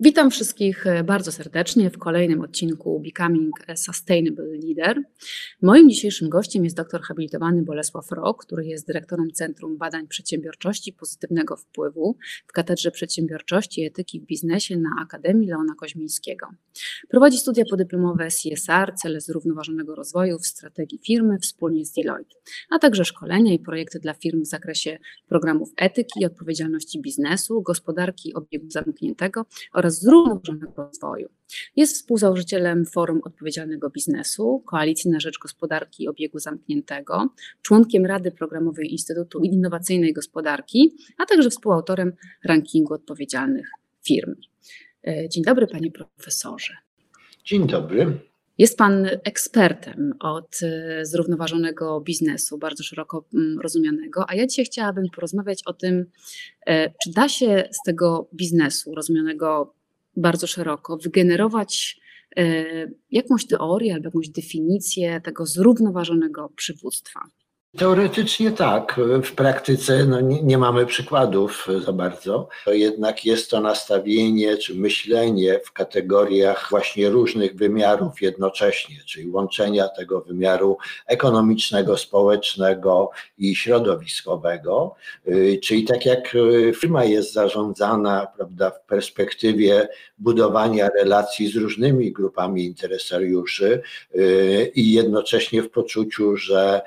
Witam wszystkich e, bardzo serdecznie w kolejnym odcinku Becoming a Sustainable Leader. Moim dzisiejszym gościem jest doktor habilitowany Bolesław Rok, który jest dyrektorem Centrum Badań Przedsiębiorczości Pozytywnego Wpływu w Katedrze Przedsiębiorczości i Etyki w Biznesie na Akademii Leona Koźmińskiego. Prowadzi studia podyplomowe CSR, cele zrównoważonego rozwoju w strategii firmy wspólnie z Deloitte, a także szkolenia i projekty dla firm w zakresie programów etyki i odpowiedzialności biznesu, gospodarki obiegu zamkniętego oraz oraz zrównoważonego rozwoju. Jest współzałożycielem Forum Odpowiedzialnego Biznesu, Koalicji na Rzecz Gospodarki i Obiegu Zamkniętego, członkiem Rady Programowej Instytutu Innowacyjnej Gospodarki, a także współautorem rankingu odpowiedzialnych firm. E, dzień dobry, panie profesorze. Dzień dobry. Jest Pan ekspertem od e, zrównoważonego biznesu, bardzo szeroko mm, rozumianego, a ja dzisiaj chciałabym porozmawiać o tym, e, czy da się z tego biznesu rozumianego bardzo szeroko wygenerować e, jakąś teorię albo jakąś definicję tego zrównoważonego przywództwa. Teoretycznie tak, w praktyce no nie, nie, mamy przykładów za bardzo. To jednak jest to nastawienie czy myślenie w kategoriach właśnie różnych wymiarów jednocześnie, czyli łączenia tego wymiaru ekonomicznego, społecznego i środowiskowego. Y, czyli tak jak y, firma jest zarządzana prawda, w perspektywie budowania relacji z różnymi grupami interesariuszy y, i jednocześnie w poczuciu, że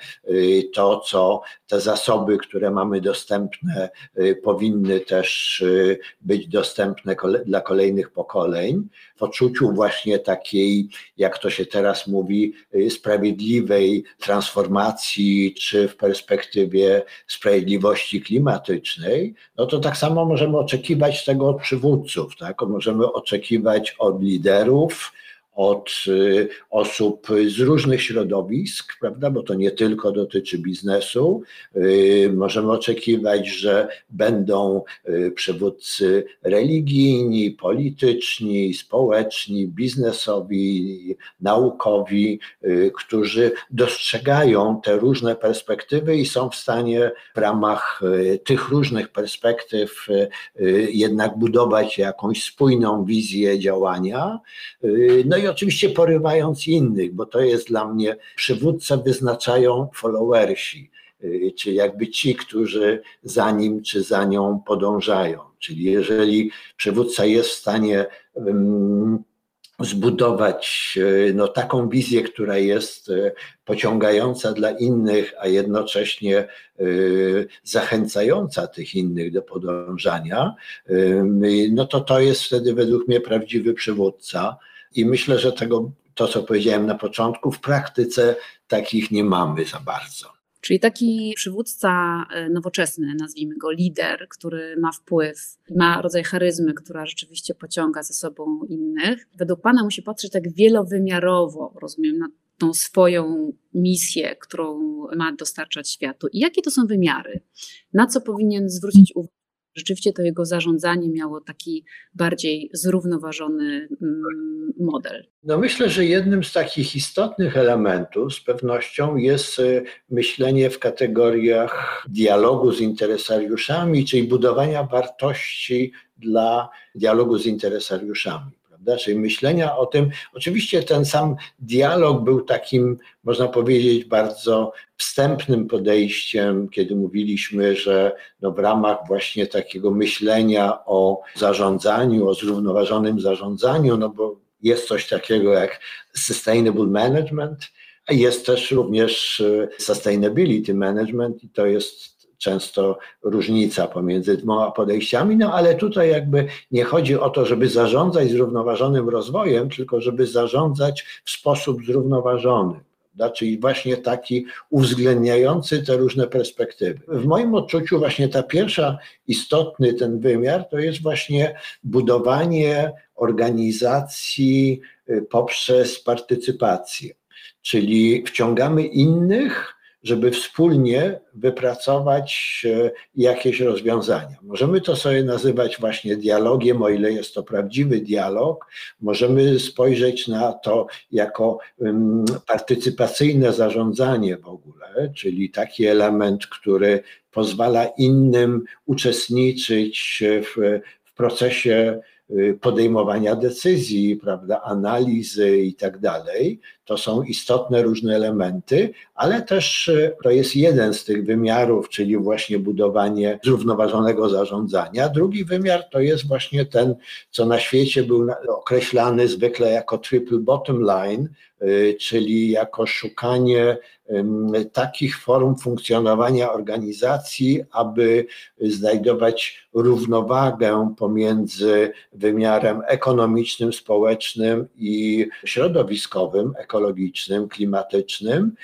to to, co te zasoby, które mamy dostępne, y, powinny też y, być dostępne dla kolejnych pokoleń, w poczuciu właśnie takiej, jak to się teraz mówi, y, sprawiedliwej transformacji, czy w perspektywie sprawiedliwości klimatycznej, no to tak samo możemy oczekiwać tego od przywódców, tak? Możemy oczekiwać od liderów, od y, osób z różnych środowisk, prawda, bo to nie tylko dotyczy biznesu. Y, możemy oczekiwać, że będą y, przywódcy religijni, polityczni, społeczni, biznesowi, naukowi, którzy dostrzegają te różne perspektywy i są w stanie w ramach tych różnych perspektyw jednak budować jakąś spójną wizję działania. No i oczywiście porywając innych, bo to jest dla mnie przywódcę wyznaczają followersi, y, czy jakby ci, którzy za nim czy za nią podążają. Czyli jeżeli przywódca jest w stanie um, zbudować y, no, taką wizję, która jest y, pociągająca dla innych, a jednocześnie zachęcająca tych innych do podążania, no to to jest wtedy według mnie prawdziwy przywódca. I myślę, że tego, to co powiedziałem na początku, w praktyce takich nie mamy za bardzo. Czyli taki przywódca e, nowoczesny, nazwijmy go lider, który ma wpływ, ma rodzaj charyzmy, która rzeczywiście pociąga ze sobą innych. Według Pana musi patrzeć tak wielowymiarowo, rozumiem, na tą swoją misję, którą ma dostarczać światu. I jakie to są wymiary? Na co powinien zwrócić uwagę? Rzeczywiście to jego zarządzanie miało taki bardziej zrównoważony mm, model. No myślę, że jednym z takich istotnych elementów z pewnością jest y, myślenie w kategoriach dialogu z interesariuszami, czyli budowania wartości dla dialogu z interesariuszami prawda? Czyli myślenia o tym. Oczywiście ten sam dialog był takim, można powiedzieć, bardzo wstępnym podejściem, kiedy mówiliśmy, że no w ramach właśnie takiego myślenia o zarządzaniu, o zrównoważonym zarządzaniu, no bo jest coś takiego jak sustainable management, a jest też również e, sustainability management i to jest często różnica pomiędzy dwoma podejściami, no ale tutaj jakby nie chodzi o to, żeby zarządzać zrównoważonym rozwojem, tylko żeby zarządzać w sposób zrównoważony. Czyli właśnie taki uwzględniający te różne perspektywy. W moim odczuciu właśnie ta pierwsza istotny ten wymiar to jest właśnie budowanie organizacji y, poprzez partycypację. Czyli wciągamy innych, żeby wspólnie wypracować e, jakieś rozwiązania. Możemy to sobie nazywać właśnie dialogiem, o ile jest to prawdziwy dialog. Możemy spojrzeć na to jako partycypacyjne zarządzanie w ogóle, czyli taki element, który pozwala innym uczestniczyć w, w procesie y, podejmowania decyzji, prawda, analizy i tak dalej. To są istotne różne elementy, ale też y, to jest jeden z tych wymiarów, czyli właśnie budowanie zrównoważonego zarządzania. Drugi wymiar to jest właśnie ten, co na świecie był określany zwykle jako triple bottom line, y, czyli jako szukanie takich form funkcjonowania organizacji, aby znajdować równowagę pomiędzy wymiarem ekonomicznym, społecznym i środowiskowym, ekologicznym, klimatycznym.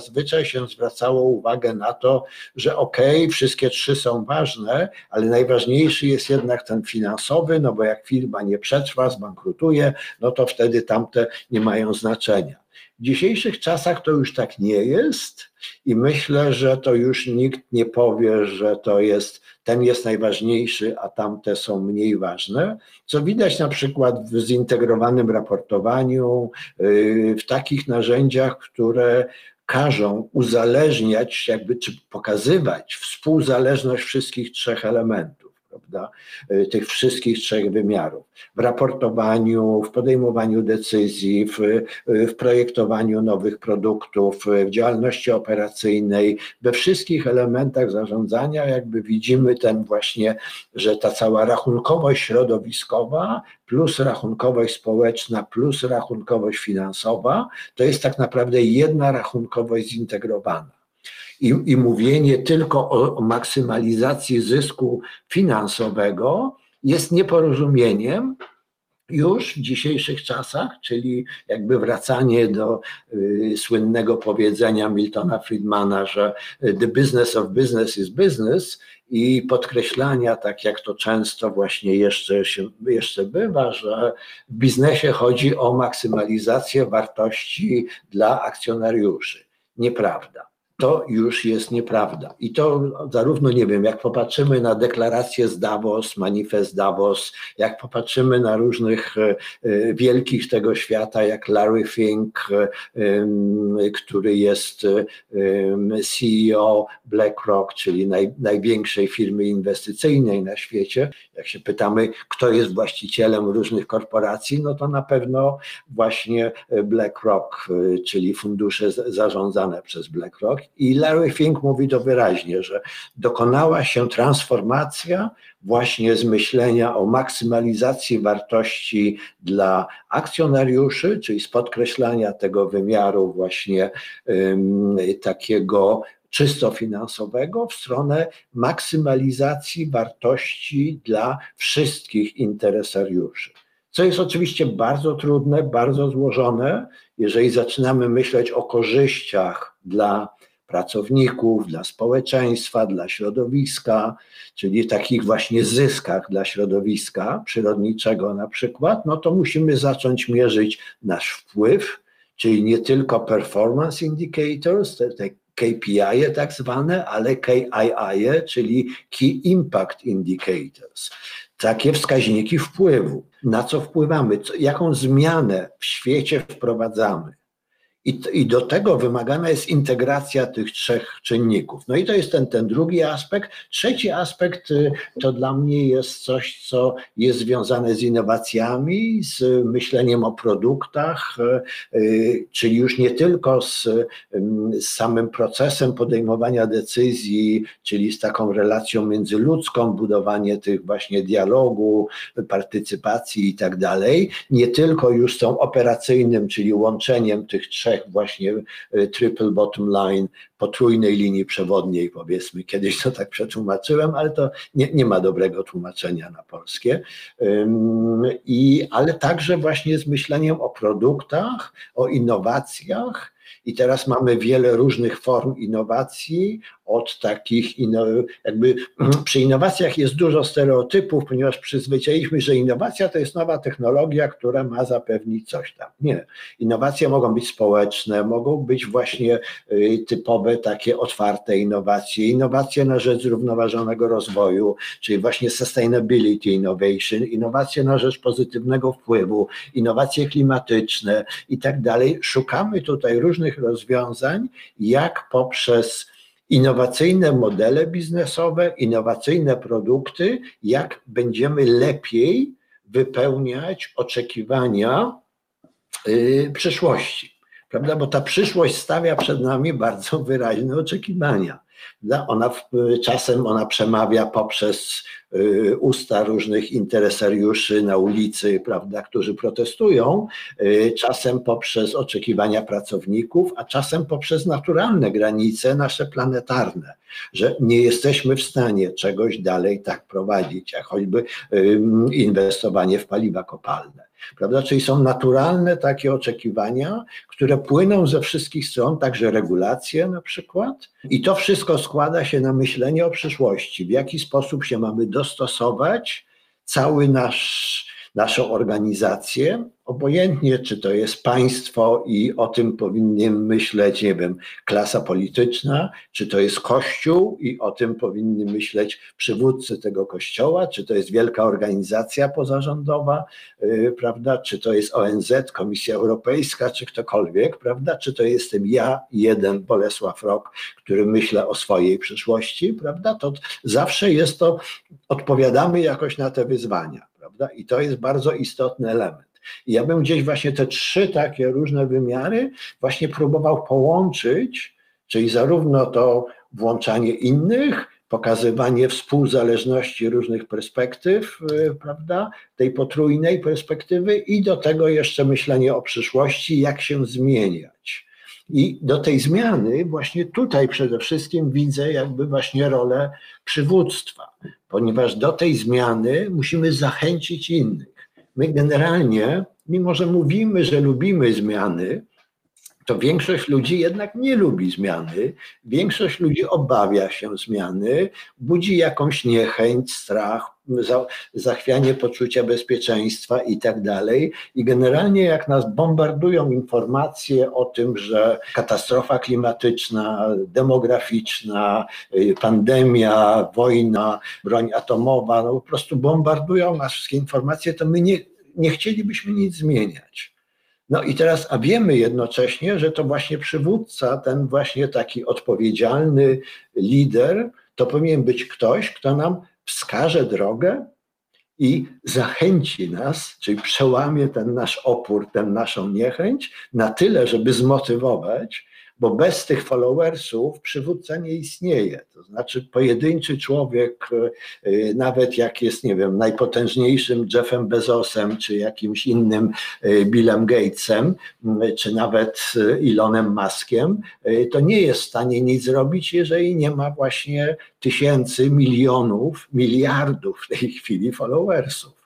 Zazwyczaj się zwracało uwagę na to, że okej, okay, wszystkie trzy są ważne, ale najważniejszy jest jednak ten finansowy, no bo jak firma nie przetrwa, zbankrutuje, no to wtedy tamte nie mają znaczenia. W dzisiejszych czasach to już tak nie jest i myślę, że to już nikt nie powie, że to jest, ten jest najważniejszy, a tamte są mniej ważne, co widać na przykład w zintegrowanym raportowaniu, yy, w takich narzędziach, które każą uzależniać, jakby czy pokazywać współzależność wszystkich trzech elementów prawda, y, tych wszystkich trzech wymiarów. W raportowaniu, w podejmowaniu decyzji, w, y, w projektowaniu nowych produktów, y, w działalności operacyjnej, we wszystkich elementach zarządzania, jakby widzimy ten właśnie, że ta cała rachunkowość środowiskowa plus rachunkowość społeczna plus rachunkowość finansowa, to jest tak naprawdę jedna rachunkowość zintegrowana i, i mówienie tylko o, o maksymalizacji zysku finansowego jest nieporozumieniem, już w dzisiejszych czasach, czyli jakby wracanie do y, słynnego powiedzenia Miltona Friedmana, że the business of business is business i podkreślania, tak jak to często właśnie jeszcze, się, jeszcze bywa, że w biznesie chodzi o maksymalizację wartości dla akcjonariuszy. Nieprawda to już jest nieprawda. I to zarówno, nie wiem, jak popatrzymy na deklarację z Davos, manifest Davos, jak popatrzymy na różnych e, e, wielkich tego świata, jak Larry Fink, e, który jest CEO BlackRock, czyli naj, największej firmy inwestycyjnej na świecie. Jak się pytamy, kto jest właścicielem różnych korporacji, no to na pewno właśnie BlackRock, czyli fundusze zarządzane przez BlackRock i Larry Fink mówi to wyraźnie, że dokonała się transformacja właśnie z myślenia o maksymalizacji wartości dla akcjonariuszy, czyli z podkreślania tego wymiaru właśnie takiego czysto finansowego w stronę maksymalizacji wartości dla wszystkich interesariuszy. Co jest oczywiście bardzo trudne, bardzo złożone, jeżeli zaczynamy myśleć o korzyściach dla pracowników, dla społeczeństwa, dla środowiska, czyli takich właśnie zyskach dla środowiska przyrodniczego na przykład, no to musimy zacząć mierzyć nasz wpływ, czyli nie tylko performance indicators, te, te KPI tak zwane, ale KII, czyli Key Impact Indicators. Takie wskaźniki wpływu. Na co wpływamy, co, jaką zmianę w świecie wprowadzamy i, I do tego wymagana jest integracja tych trzech czynników. No i to jest ten, ten drugi aspekt. Trzeci aspekt y, to dla mnie jest coś, co jest związane z innowacjami, z myśleniem o produktach, y, y, czyli już nie tylko z, z samym procesem podejmowania decyzji, czyli z taką relacją międzyludzką, budowanie tych właśnie dialogu, partycypacji i tak dalej, nie tylko już z tą operacyjnym, czyli łączeniem tych trzech trzech właśnie y, triple bottom line, potrójnej linii przewodniej, powiedzmy. Kiedyś to tak przetłumaczyłem, ale to nie, nie ma dobrego tłumaczenia na polskie. I, ale także właśnie z myśleniem o produktach, o innowacjach, i teraz mamy wiele różnych form innowacji, od takich, jakby przy innowacjach jest dużo stereotypów, ponieważ przyzwyczailiśmy, że innowacja to jest nowa technologia, która ma zapewnić coś tam. Nie. Innowacje mogą być społeczne, mogą być właśnie y, typowe takie otwarte innowacje, innowacje na rzecz zrównoważonego rozwoju, czyli właśnie sustainability innovation, innowacje na rzecz pozytywnego wpływu, innowacje klimatyczne i tak dalej. Szukamy tutaj różnych rozwiązań, jak poprzez innowacyjne modele biznesowe, innowacyjne produkty, jak będziemy lepiej wypełniać oczekiwania yy, przyszłości. Prawda? Bo ta przyszłość stawia przed nami bardzo wyraźne oczekiwania. Ona czasem ona przemawia poprzez y, usta różnych interesariuszy na ulicy, prawda, którzy protestują, y, czasem poprzez oczekiwania pracowników, a czasem poprzez naturalne granice nasze planetarne, że nie jesteśmy w stanie czegoś dalej tak prowadzić, jak choćby inwestowanie w paliwa kopalne. Prawda? Czyli są naturalne takie oczekiwania, które płyną ze wszystkich stron, także regulacje na przykład. I to wszystko składa się na myślenie o przyszłości, w jaki sposób się mamy dostosować cały nasz naszą organizację, obojętnie czy to jest państwo i o tym powinien myśleć, nie wiem, klasa polityczna, czy to jest kościół i o tym powinny myśleć przywódcy tego kościoła, czy to jest wielka organizacja pozarządowa, yy, prawda, czy to jest ONZ, Komisja Europejska, czy ktokolwiek, prawda, czy to jestem ja, jeden Bolesław Rok, który myślę o swojej przyszłości, prawda, to zawsze jest to, odpowiadamy jakoś na te wyzwania prawda? I to jest bardzo istotny element. I ja bym gdzieś właśnie te trzy takie różne wymiary właśnie próbował połączyć, czyli zarówno to włączanie innych, pokazywanie współzależności różnych perspektyw, y, prawda, tej potrójnej perspektywy i do tego jeszcze myślenie o przyszłości, jak się zmieniać. I do tej zmiany właśnie tutaj przede wszystkim widzę jakby właśnie rolę przywództwa, ponieważ do tej zmiany musimy zachęcić innych. My generalnie, mimo że mówimy, że lubimy zmiany, to większość ludzi jednak nie lubi zmiany, większość ludzi obawia się zmiany, budzi jakąś niechęć, strach, zachwianie poczucia bezpieczeństwa i tak dalej. I generalnie jak nas bombardują informacje o tym, że katastrofa klimatyczna, demograficzna, y, pandemia, wojna, broń atomowa, no po prostu bombardują nas wszystkie informacje, to my nie, nie chcielibyśmy nic zmieniać. No i teraz, a wiemy jednocześnie, że to właśnie przywódca, ten właśnie taki odpowiedzialny lider, to powinien być ktoś, kto nam wskaże drogę i zachęci nas, czyli przełamie ten nasz opór, tę naszą niechęć na tyle, żeby zmotywować, bo bez tych followersów przywódca nie istnieje. To znaczy pojedynczy człowiek, y, nawet jak jest, nie wiem, najpotężniejszym Jeffem Bezosem, czy jakimś innym y, Billem Gatesem, czy nawet Elonem Muskiem, to nie jest w stanie nic zrobić, jeżeli nie ma właśnie tysięcy, milionów, miliardów w tej chwili followersów.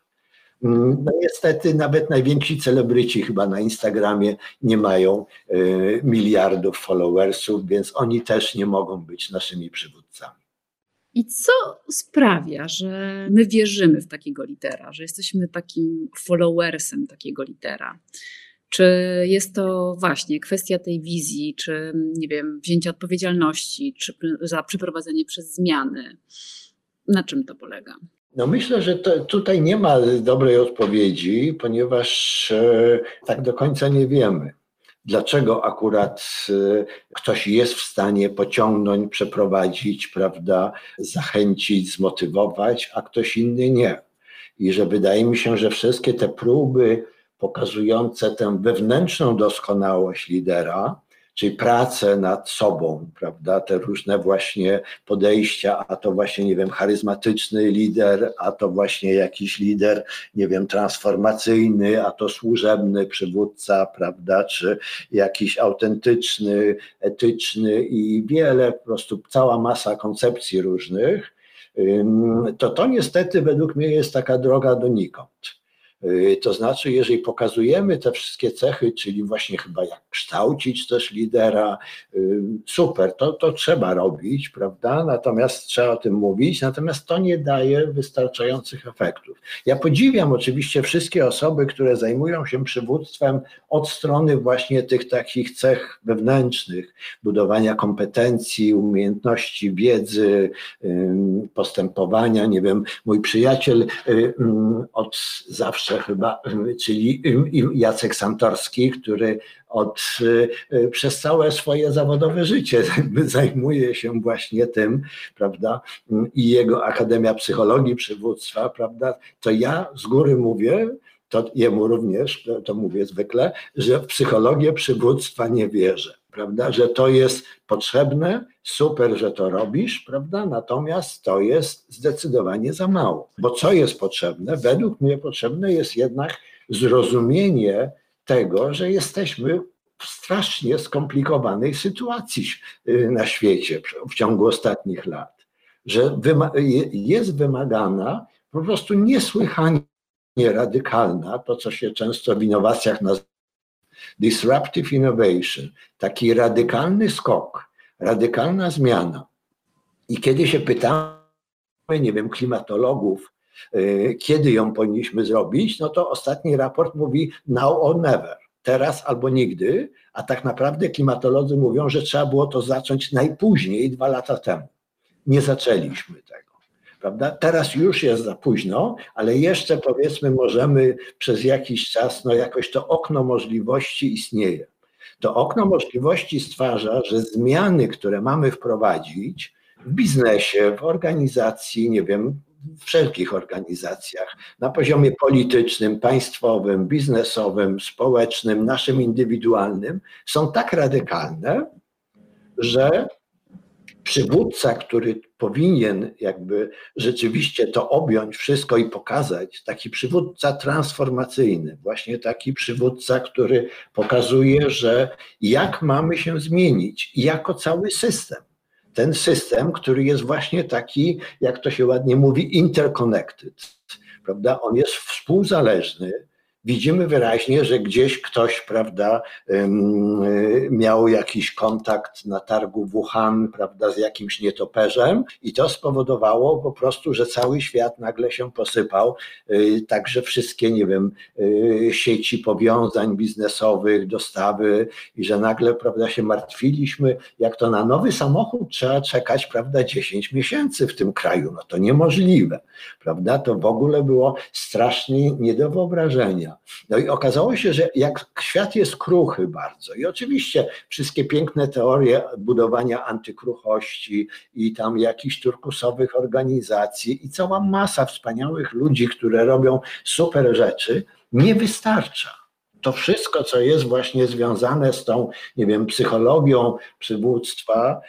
No niestety nawet najwięksi celebryci chyba na Instagramie nie mają y, miliardów followersów, więc oni też nie mogą być naszymi przywódcami. I co sprawia, że my wierzymy w takiego lidera, że jesteśmy takim followersem takiego lidera? Czy jest to właśnie kwestia tej wizji, czy nie wiem, wzięcia odpowiedzialności czy za przeprowadzenie przez zmiany? Na czym to polega? No myślę, że to, tutaj nie ma dobrej odpowiedzi, ponieważ e, tak do końca nie wiemy. Dlaczego akurat e, ktoś jest w stanie pociągnąć, przeprowadzić, prawda, zachęcić, zmotywować, a ktoś inny nie. I że wydaje mi się, że wszystkie te próby pokazujące tę wewnętrzną doskonałość lidera, czyli pracę nad sobą, prawda, te różne właśnie podejścia, a to właśnie, nie wiem, charyzmatyczny lider, a to właśnie jakiś lider, nie wiem, transformacyjny, a to służebny przywódca, prawda, czy jakiś autentyczny, etyczny i wiele, po prostu cała masa koncepcji różnych, to to niestety według mnie jest taka droga donikąd. Y, to znaczy, jeżeli pokazujemy te wszystkie cechy, czyli właśnie chyba jak kształcić też lidera, y, super, to, to trzeba robić, prawda? Natomiast trzeba o tym mówić, natomiast to nie daje wystarczających efektów. Ja podziwiam oczywiście wszystkie osoby, które zajmują się przywództwem od strony właśnie tych takich cech wewnętrznych, budowania kompetencji, umiejętności, wiedzy, postępowania. Nie wiem, mój przyjaciel y, mm, od zawsze chyba, czyli Jacek Santorski, który od, przez całe swoje zawodowe życie zajmuje się właśnie tym, prawda, i jego Akademia Psychologii Przywództwa, prawda, to ja z góry mówię, to jemu również, to, to mówię zwykle, że w psychologię przywództwa nie wierzę, prawda, że to jest potrzebne, super, że to robisz, prawda, natomiast to jest zdecydowanie za mało, bo co jest potrzebne? Według mnie potrzebne jest jednak zrozumienie tego, że jesteśmy w strasznie skomplikowanej sytuacji y, na świecie w ciągu ostatnich lat, że jest wymagana po prostu niesłychanie radykalna, to co się często w innowacjach nazywa disruptive innovation, taki radykalny skok, radykalna zmiana. I kiedy się pytamy, nie wiem, klimatologów, y, kiedy ją powinniśmy zrobić, no to ostatni raport mówi now or never, teraz albo nigdy, a tak naprawdę klimatolodzy mówią, że trzeba było to zacząć najpóźniej dwa lata temu. Nie zaczęliśmy tego prawda? Teraz już jest za późno, ale jeszcze powiedzmy możemy przez jakiś czas, no jakoś to okno możliwości istnieje. To okno możliwości stwarza, że zmiany, które mamy wprowadzić w biznesie, w organizacji, nie wiem, w wszelkich organizacjach, na poziomie politycznym, państwowym, biznesowym, społecznym, naszym indywidualnym, są tak radykalne, że przywódca, który powinien jakby rzeczywiście to objąć wszystko i pokazać, taki przywódca transformacyjny, właśnie taki przywódca, który pokazuje, że jak mamy się zmienić jako cały system. Ten system, który jest właśnie taki, jak to się ładnie mówi, interconnected, prawda? On jest współzależny, widzimy wyraźnie, że gdzieś ktoś, prawda, miał jakiś kontakt na targu Wuhan, prawda, z jakimś nietoperzem i to spowodowało po prostu, że cały świat nagle się posypał, y, także wszystkie, nie wiem, y, sieci powiązań biznesowych, dostawy i że nagle, prawda, się martwiliśmy, jak to na nowy samochód trzeba czekać, prawda, 10 miesięcy w tym kraju, no to niemożliwe, prawda, to w ogóle było strasznie nie do wyobrażenia. No i okazało się, że jak świat jest kruchy bardzo i oczywiście wszystkie piękne teorie budowania antykruchości i tam jakichś turkusowych organizacji i cała masa wspaniałych ludzi, które robią super rzeczy, nie wystarcza to wszystko, co jest właśnie związane z tą, nie wiem, psychologią przywództwa,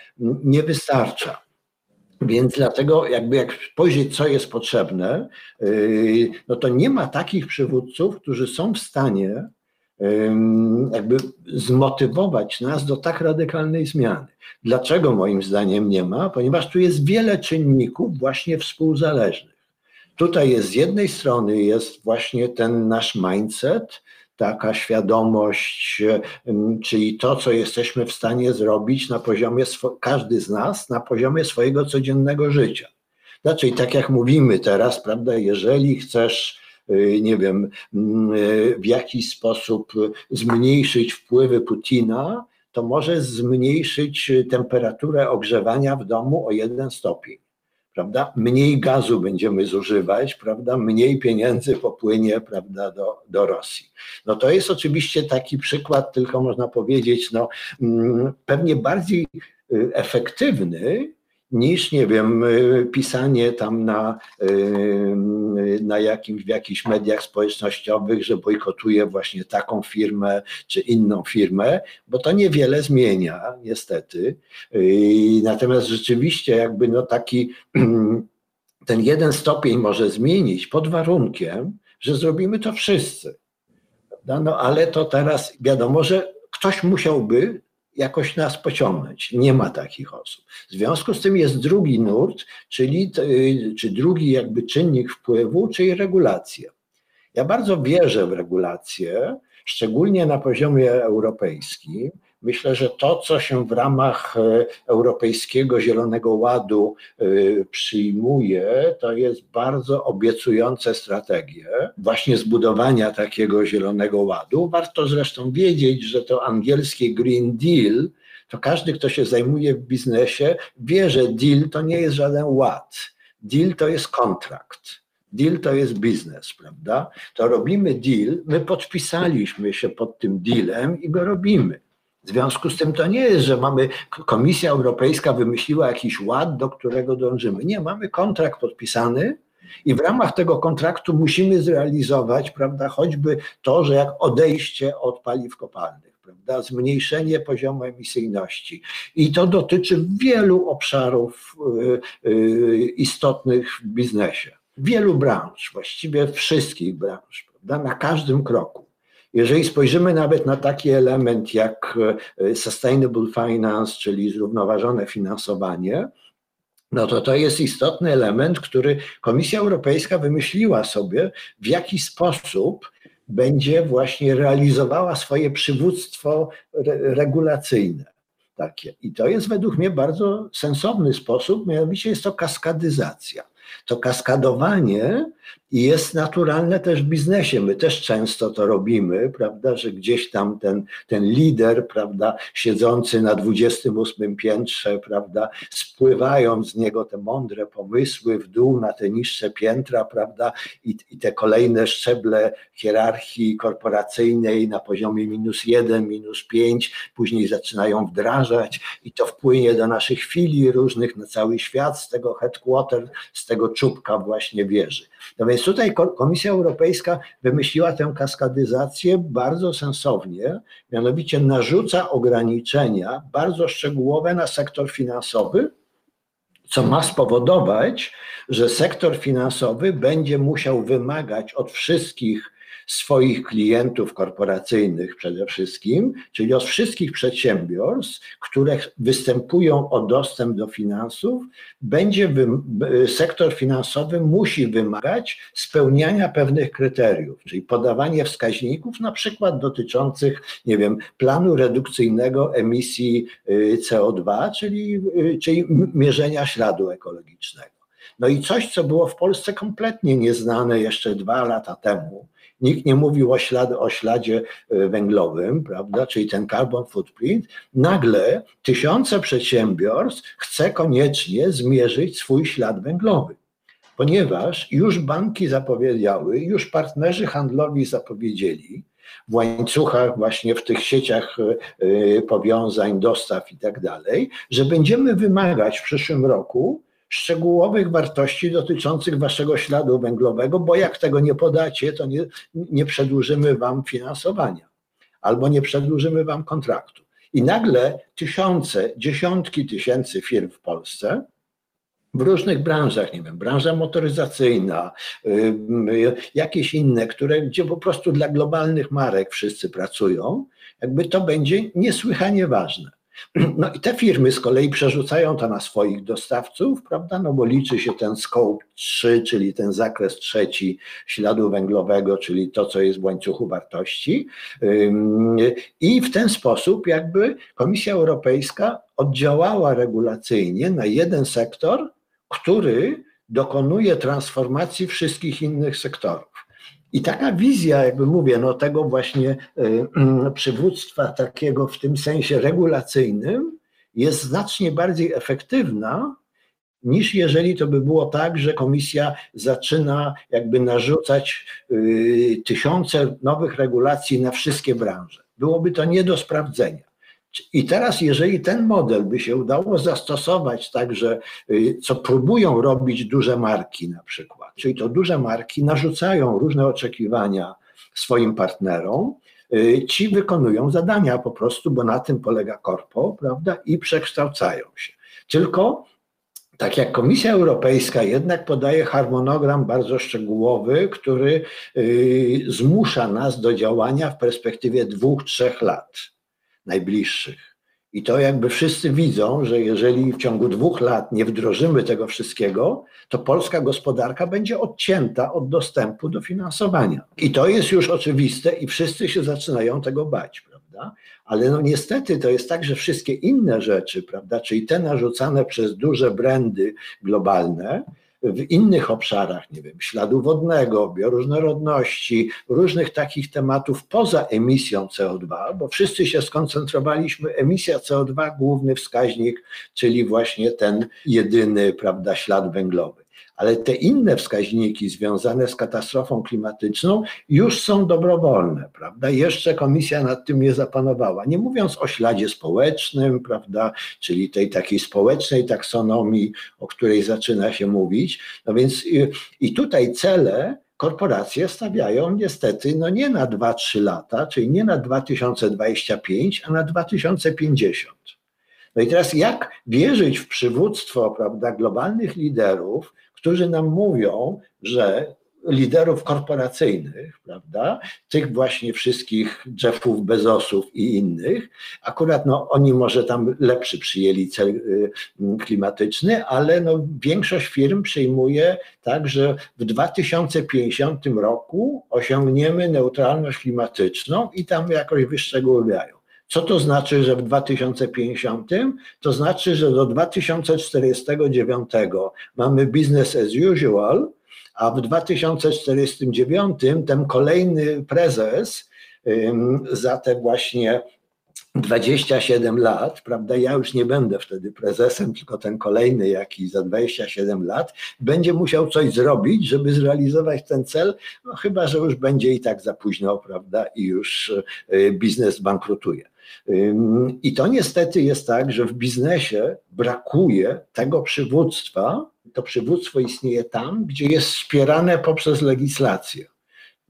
nie wystarcza. Więc dlatego jakby jak spojrzeć, co jest potrzebne, yy, no to nie ma takich przywódców, którzy są w stanie jakby zmotywować nas do tak radykalnej zmiany. Dlaczego moim zdaniem nie ma? Ponieważ tu jest wiele czynników właśnie współzależnych. Tutaj jest z jednej strony jest właśnie ten nasz mindset, taka świadomość, czyli to, co jesteśmy w stanie zrobić na poziomie, każdy z nas, na poziomie swojego codziennego życia. Znaczy, tak jak mówimy teraz, prawda, jeżeli chcesz, y, nie wiem, y, w jakiś sposób zmniejszyć wpływy Putina, to możesz zmniejszyć temperaturę ogrzewania w domu o jeden stopień prawda? Mniej gazu będziemy zużywać, prawda? Mniej pieniędzy popłynie, prawda, do, do Rosji. No to jest oczywiście taki przykład, tylko można powiedzieć, no, mm, pewnie bardziej y, efektywny niż, nie wiem, y, pisanie tam na, y, na jakimś, w jakichś mediach społecznościowych, że bojkotuje właśnie taką firmę czy inną firmę, bo to niewiele zmienia, niestety. Y, natomiast rzeczywiście jakby no taki ten jeden stopień może zmienić pod warunkiem, że zrobimy to wszyscy. No ale to teraz wiadomo, że ktoś musiałby jakoś nas pociągnąć. Nie ma takich osób. W związku z tym jest drugi nurt, czyli czy drugi jakby czynnik wpływu, czyli regulacja. Ja bardzo wierzę w regulacje, szczególnie na poziomie europejskim, Myślę, że to, co się w ramach e, Europejskiego Zielonego Ładu e, przyjmuje, to jest bardzo obiecujące strategie właśnie zbudowania takiego Zielonego Ładu. Warto zresztą wiedzieć, że to angielskie Green Deal, to każdy, kto się zajmuje w biznesie, wie, że deal to nie jest żaden ład. Deal to jest kontrakt Deal to jest biznes, prawda? To robimy deal, my podpisaliśmy się pod tym dealem i go robimy. W związku z tym to nie jest, że mamy Komisja Europejska wymyśliła jakiś ład, do którego dążymy. Nie, mamy kontrakt podpisany i w ramach tego kontraktu musimy zrealizować, prawda, choćby to, że jak odejście od paliw kopalnych, prawda, zmniejszenie poziomu emisyjności. I to dotyczy wielu obszarów y, y, istotnych w biznesie, wielu branż, właściwie wszystkich branż, prawda, na każdym kroku. Jeżeli spojrzymy nawet na taki element jak e, sustainable finance, czyli zrównoważone finansowanie, no to to jest istotny element, który Komisja Europejska wymyśliła sobie, w jaki sposób będzie właśnie realizowała swoje przywództwo regulacyjne. Takie. I to jest według mnie bardzo sensowny sposób, mianowicie jest to kaskadyzacja. To kaskadowanie jest naturalne też w biznesie. My też często to robimy, prawda, że gdzieś tam ten, ten lider, prawda, siedzący na 28 piętrze, prawda, spływają z niego te mądre pomysły w dół na te niższe piętra, prawda, i, i te kolejne szczeble hierarchii korporacyjnej na poziomie minus jeden, minus pięć, później zaczynają wdrażać i to wpłynie do naszych filii różnych na cały świat z tego headquarter, z tego czubka właśnie wieży. No więc tutaj Komisja Europejska wymyśliła tę kaskadyzację bardzo sensownie, mianowicie narzuca ograniczenia bardzo szczegółowe na sektor finansowy, co ma spowodować, że sektor finansowy będzie musiał wymagać od wszystkich swoich klientów korporacyjnych przede wszystkim, czyli od wszystkich przedsiębiorstw, które występują o dostęp do finansów, będzie sektor finansowy musi wymagać spełniania pewnych kryteriów, czyli podawanie wskaźników, na przykład dotyczących, nie wiem, planu redukcyjnego emisji y, CO2, czyli, y, czyli mierzenia śladu ekologicznego. No i coś, co było w Polsce kompletnie nieznane jeszcze dwa lata temu, Nikt nie mówił o, ślad, o śladzie e, węglowym, prawda, czyli ten carbon footprint. Nagle tysiące przedsiębiorstw chce koniecznie zmierzyć swój ślad węglowy ponieważ już banki zapowiedziały, już partnerzy handlowi zapowiedzieli w łańcuchach, właśnie w tych sieciach e, powiązań, dostaw i tak dalej, że będziemy wymagać w przyszłym roku szczegółowych wartości dotyczących waszego śladu węglowego, bo jak tego nie podacie, to nie, nie przedłużymy wam finansowania albo nie przedłużymy wam kontraktu. I nagle tysiące, dziesiątki tysięcy firm w Polsce w różnych branżach, nie wiem, branża motoryzacyjna, jakieś inne, które, gdzie po prostu dla globalnych marek wszyscy pracują, jakby to będzie niesłychanie ważne. No i te firmy z kolei przerzucają to na swoich dostawców, prawda? No bo liczy się ten scope 3, czyli ten zakres trzeci śladu węglowego, czyli to, co jest w łańcuchu wartości. I w ten sposób jakby Komisja Europejska oddziałała regulacyjnie na jeden sektor, który dokonuje transformacji wszystkich innych sektorów. I taka wizja, jakby mówię, no tego właśnie y, mm, przywództwa takiego w tym sensie regulacyjnym jest znacznie bardziej efektywna niż jeżeli to by było tak, że komisja zaczyna jakby narzucać y, tysiące nowych regulacji na wszystkie branże. Byłoby to nie do sprawdzenia. I teraz, jeżeli ten model by się udało zastosować także, y, co próbują robić duże marki na przykład, czyli to duże marki narzucają różne oczekiwania swoim partnerom, y, ci wykonują zadania po prostu, bo na tym polega korpo, prawda, i przekształcają się. Tylko tak jak Komisja Europejska jednak podaje harmonogram bardzo szczegółowy, który y, zmusza nas do działania w perspektywie dwóch, trzech lat najbliższych. I to jakby wszyscy widzą, że jeżeli w ciągu dwóch lat nie wdrożymy tego wszystkiego, to polska gospodarka będzie odcięta od dostępu do finansowania. I to jest już oczywiste i wszyscy się zaczynają tego bać, prawda? Ale no niestety to jest tak, że wszystkie inne rzeczy, prawda, czyli te narzucane przez duże brandy globalne, w innych obszarach, nie wiem, śladu wodnego, bioróżnorodności, różnych takich tematów poza emisją CO2, bo wszyscy się skoncentrowaliśmy, emisja CO2, główny wskaźnik, czyli właśnie ten jedyny, prawda, ślad węglowy. Ale te inne wskaźniki związane z katastrofą klimatyczną już są dobrowolne, prawda? Jeszcze komisja nad tym nie zapanowała. Nie mówiąc o śladzie społecznym, prawda, czyli tej takiej społecznej taksonomii, o której zaczyna się mówić. No więc i, i tutaj cele korporacje stawiają niestety no nie na 2-3 lata, czyli nie na 2025, a na 2050. No i teraz jak wierzyć w przywództwo prawda, globalnych liderów, którzy nam mówią, że liderów korporacyjnych, prawda, tych właśnie wszystkich Jeffów, Bezosów i innych, akurat no, oni może tam lepszy przyjęli cel y, klimatyczny, ale no, większość firm przyjmuje tak, że w 2050 roku osiągniemy neutralność klimatyczną i tam jakoś wyszczególniają. Co to znaczy, że w 2050? To znaczy, że do 2049 mamy business as usual, a w 2049 ten kolejny prezes za te właśnie 27 lat, prawda? Ja już nie będę wtedy prezesem, tylko ten kolejny, jaki za 27 lat, będzie musiał coś zrobić, żeby zrealizować ten cel, no chyba, że już będzie i tak za późno, prawda? I już y, biznes bankrutuje. I to niestety jest tak, że w biznesie brakuje tego przywództwa. To przywództwo istnieje tam, gdzie jest wspierane poprzez legislację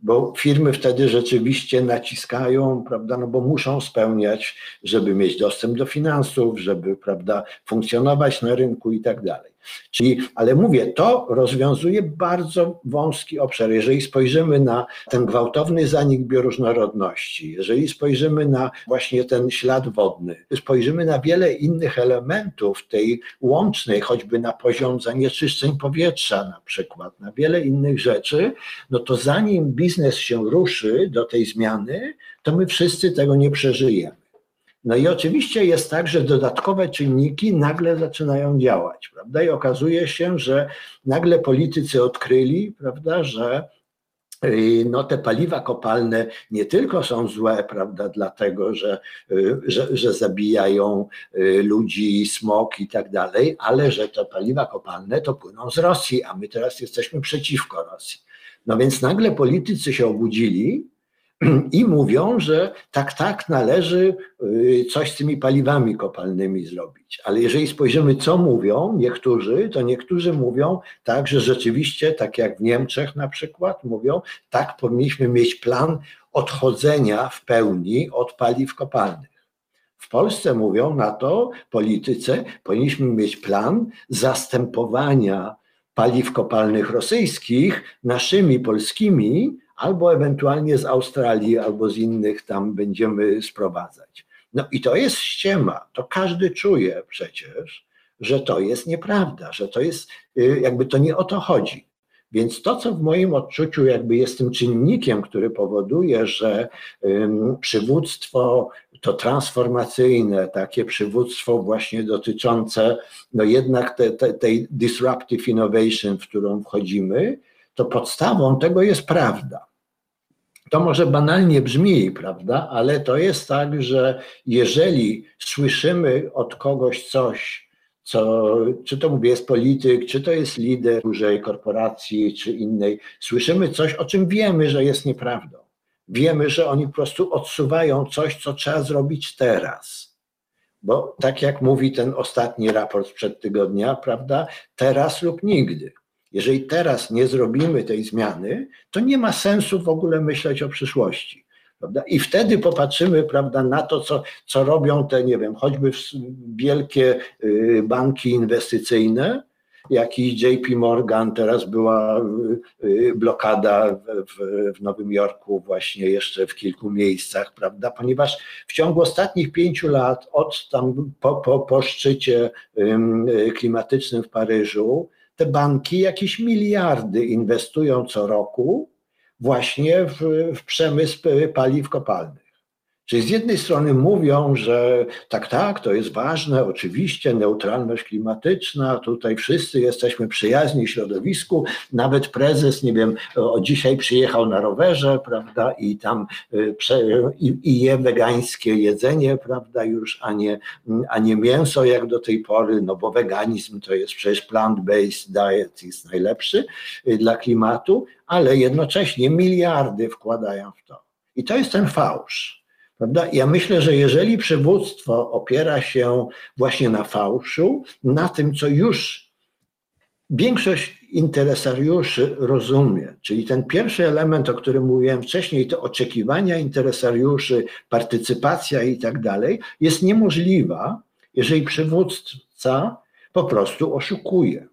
bo firmy wtedy rzeczywiście naciskają, prawda, no bo muszą spełniać, żeby mieć dostęp do finansów, żeby, prawda, funkcjonować na rynku i tak dalej. Czyli, ale mówię, to rozwiązuje bardzo wąski obszar. Jeżeli spojrzymy na ten gwałtowny zanik bioróżnorodności, jeżeli spojrzymy na właśnie ten ślad wodny, spojrzymy na wiele innych elementów tej łącznej, choćby na poziom zanieczyszczeń powietrza na przykład, na wiele innych rzeczy, no to zanim biznes się ruszy do tej zmiany, to my wszyscy tego nie przeżyjemy. No i oczywiście jest tak, że dodatkowe czynniki nagle zaczynają działać, prawda? I okazuje się, że nagle politycy odkryli, prawda, że y, no te paliwa kopalne nie tylko są złe, prawda, dlatego, że, y, że, że zabijają y, ludzi, smog i tak dalej, ale że te paliwa kopalne to płyną z Rosji, a my teraz jesteśmy przeciwko Rosji. No więc nagle politycy się obudzili i mówią, że tak, tak, należy y, coś z tymi paliwami kopalnymi zrobić. Ale jeżeli spojrzymy, co mówią niektórzy, to niektórzy mówią tak, że rzeczywiście, tak jak w Niemczech na przykład, mówią, tak, powinniśmy mieć plan odchodzenia w pełni od paliw kopalnych. W Polsce mówią na to polityce, powinniśmy mieć plan zastępowania paliw kopalnych rosyjskich naszymi polskimi, albo ewentualnie z Australii, albo z innych tam będziemy sprowadzać. No i to jest ściema. To każdy czuje przecież, że to jest nieprawda, że to jest, y, jakby to nie o to chodzi. Więc to, co w moim odczuciu jakby jest tym czynnikiem, który powoduje, że przywództwo to transformacyjne, takie przywództwo właśnie dotyczące no jednak te, te, tej disruptive innovation, w którą wchodzimy, to podstawą tego jest prawda. To może banalnie brzmi, prawda, ale to jest tak, że jeżeli słyszymy od kogoś coś, co, czy to mówię, jest polityk, czy to jest lider dużej korporacji, czy innej, słyszymy coś, o czym wiemy, że jest nieprawdą. Wiemy, że oni po prostu odsuwają coś, co trzeba zrobić teraz. Bo tak jak mówi ten ostatni raport sprzed tygodnia, prawda, teraz lub nigdy. Jeżeli teraz nie zrobimy tej zmiany, to nie ma sensu w ogóle myśleć o przyszłości. Prawda? I wtedy popatrzymy prawda, na to, co, co robią te, nie wiem, choćby wielkie y, banki inwestycyjne, jakiś JP Morgan, teraz była y, y, blokada w, w, Nowym Jorku, właśnie jeszcze w kilku miejscach, prawda? Ponieważ w ciągu ostatnich pięciu lat, od tam po, po, po szczycie klimatycznym w Paryżu, te banki jakieś miliardy inwestują co roku właśnie w, w przemysł paliw kopalnych. Czyli z jednej strony mówią, że tak, tak, to jest ważne, oczywiście, neutralność klimatyczna, tutaj wszyscy jesteśmy przyjaźni środowisku, nawet prezes, nie wiem, o dzisiaj przyjechał na rowerze, prawda, i tam y, i, i je wegańskie jedzenie, prawda, już, a nie, a nie mięso jak do tej pory, no bo weganizm to jest przecież plant-based diet, jest najlepszy y, dla klimatu, ale jednocześnie miliardy wkładają w to. I to jest ten fałsz. Prawda? Ja myślę, że jeżeli przywództwo opiera się właśnie na fałszu, na tym, co już większość interesariuszy rozumie, czyli ten pierwszy element, o którym mówiłem wcześniej, to oczekiwania interesariuszy, partycypacja i tak dalej, jest niemożliwa, jeżeli przywódca po prostu oszukuje.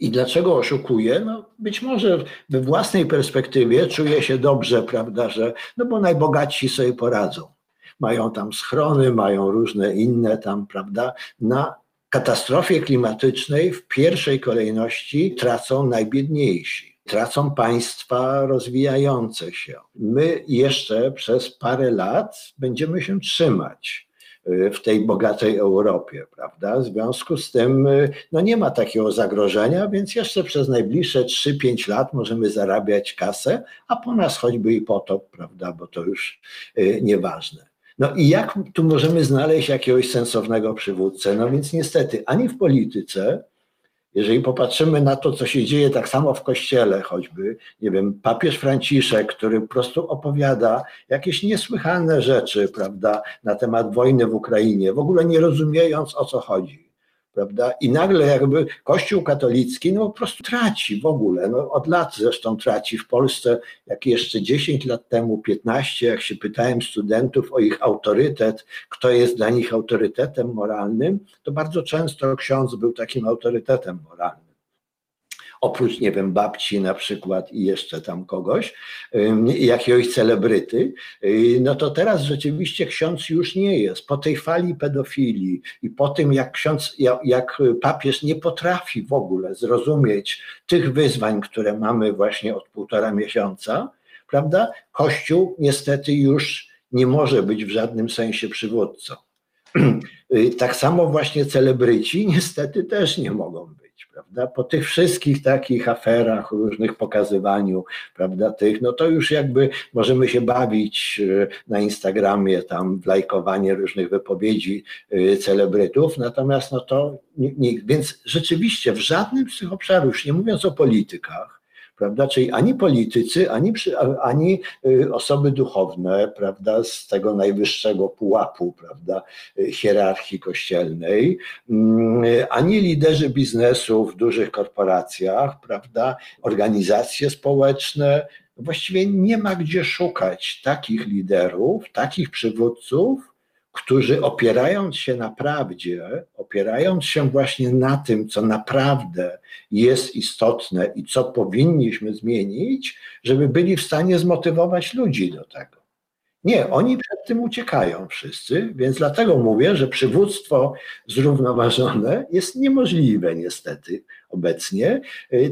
I dlaczego oszukuje? No być może we własnej perspektywie czuje się dobrze, prawda, że no bo najbogatsi sobie poradzą. Mają tam schrony, mają różne inne tam, prawda, na katastrofie klimatycznej w pierwszej kolejności tracą najbiedniejsi. Tracą państwa rozwijające się. My jeszcze przez parę lat będziemy się trzymać w tej bogatej Europie, prawda? W związku z tym y, no nie ma takiego zagrożenia, więc jeszcze przez najbliższe 3-5 lat możemy zarabiać kasę, a po nas choćby i potop, prawda? Bo to już y, nieważne. No i jak tu możemy znaleźć jakiegoś sensownego przywódcę? No więc niestety ani w polityce, jeżeli popatrzymy na to, co się dzieje tak samo w kościele, choćby, nie wiem, papież Franciszek, który po prostu opowiada jakieś niesłychane rzeczy, prawda, na temat wojny w Ukrainie, w ogóle nie rozumiejąc o co chodzi prawda? I nagle jakby Kościół katolicki no po prostu traci w ogóle, no od lat zresztą traci w Polsce, jak jeszcze 10 lat temu, 15, jak się pytałem studentów o ich autorytet, kto jest dla nich autorytetem moralnym, to bardzo często ksiądz był takim autorytetem moralnym oprócz, nie wiem, babci na przykład i jeszcze tam kogoś, jakiegoś celebryty, no to teraz rzeczywiście ksiądz już nie jest. Po tej fali pedofilii i po tym, jak ksiądz, jak papież nie potrafi w ogóle zrozumieć tych wyzwań, które mamy właśnie od półtora miesiąca, prawda? Kościół niestety już nie może być w żadnym sensie przywódcą. Y, tak samo właśnie celebryci niestety też nie mogą być prawda? Po tych wszystkich takich aferach, różnych pokazywaniu, prawda, tych, no to już jakby możemy się bawić e, na Instagramie, tam w lajkowanie różnych wypowiedzi e, celebrytów, natomiast no to nikt, więc rzeczywiście w żadnym z tych obszarów, już nie mówiąc o politykach, prawda? Czyli ani politycy, ani, ani y, osoby duchowne, prawda, z tego najwyższego pułapu, prawda, y, hierarchii kościelnej, mm, ani liderzy biznesu w dużych korporacjach, prawda, organizacje społeczne, właściwie nie ma gdzie szukać takich liderów, takich przywódców, którzy opierając się na prawdzie, opierając się właśnie na tym, co naprawdę jest istotne i co powinniśmy zmienić, żeby byli w stanie zmotywować ludzi do tego. Nie, oni przed tym uciekają wszyscy, więc dlatego mówię, że przywództwo zrównoważone jest niemożliwe niestety obecnie.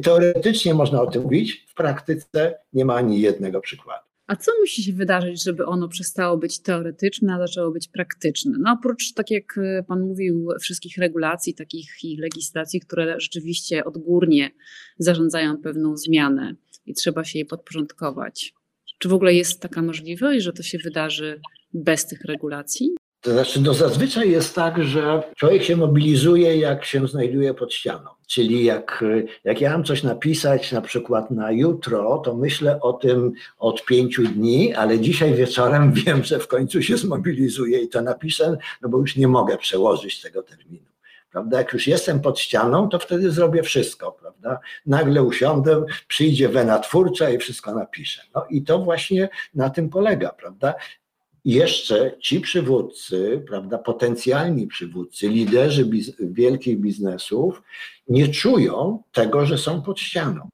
Teoretycznie można o tym mówić, w praktyce nie ma ani jednego przykładu. A co musi się wydarzyć, żeby ono przestało być teoretyczne, a zaczęło być praktyczne? No oprócz, tak jak e, Pan mówił, wszystkich regulacji takich i legislacji, które rzeczywiście odgórnie zarządzają pewną zmianę i trzeba się jej podporządkować. Czy w ogóle jest taka możliwość, że to się wydarzy bez tych regulacji? To znaczy, no zazwyczaj jest tak, że człowiek się mobilizuje, jak się znajduje pod ścianą. Czyli jak, jak ja mam coś napisać, na przykład na jutro, to myślę o tym od pięciu dni, ale dzisiaj wieczorem wiem, że w końcu się zmobilizuję i to napiszę, no bo już nie mogę przełożyć tego terminu. Prawda? Jak już jestem pod ścianą, to wtedy zrobię wszystko, prawda? Nagle usiądę, przyjdzie wena twórcza i wszystko napiszę. No i to właśnie na tym polega, prawda? Jeszcze ci przywódcy, prawda, potencjalni przywódcy, liderzy biz wielkich biznesów nie czują tego, że są pod ścianą.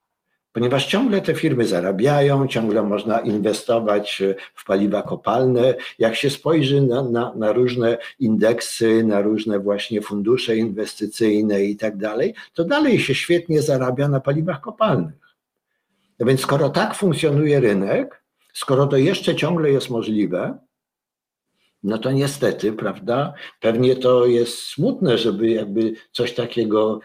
Ponieważ ciągle te firmy zarabiają, ciągle można inwestować w paliwa kopalne. Jak się spojrzy na, na, na różne indeksy, na różne właśnie fundusze inwestycyjne i tak dalej, to dalej się świetnie zarabia na paliwach kopalnych. No więc skoro tak funkcjonuje rynek, skoro to jeszcze ciągle jest możliwe, no to niestety, prawda, pewnie to jest smutne, żeby jakby coś takiego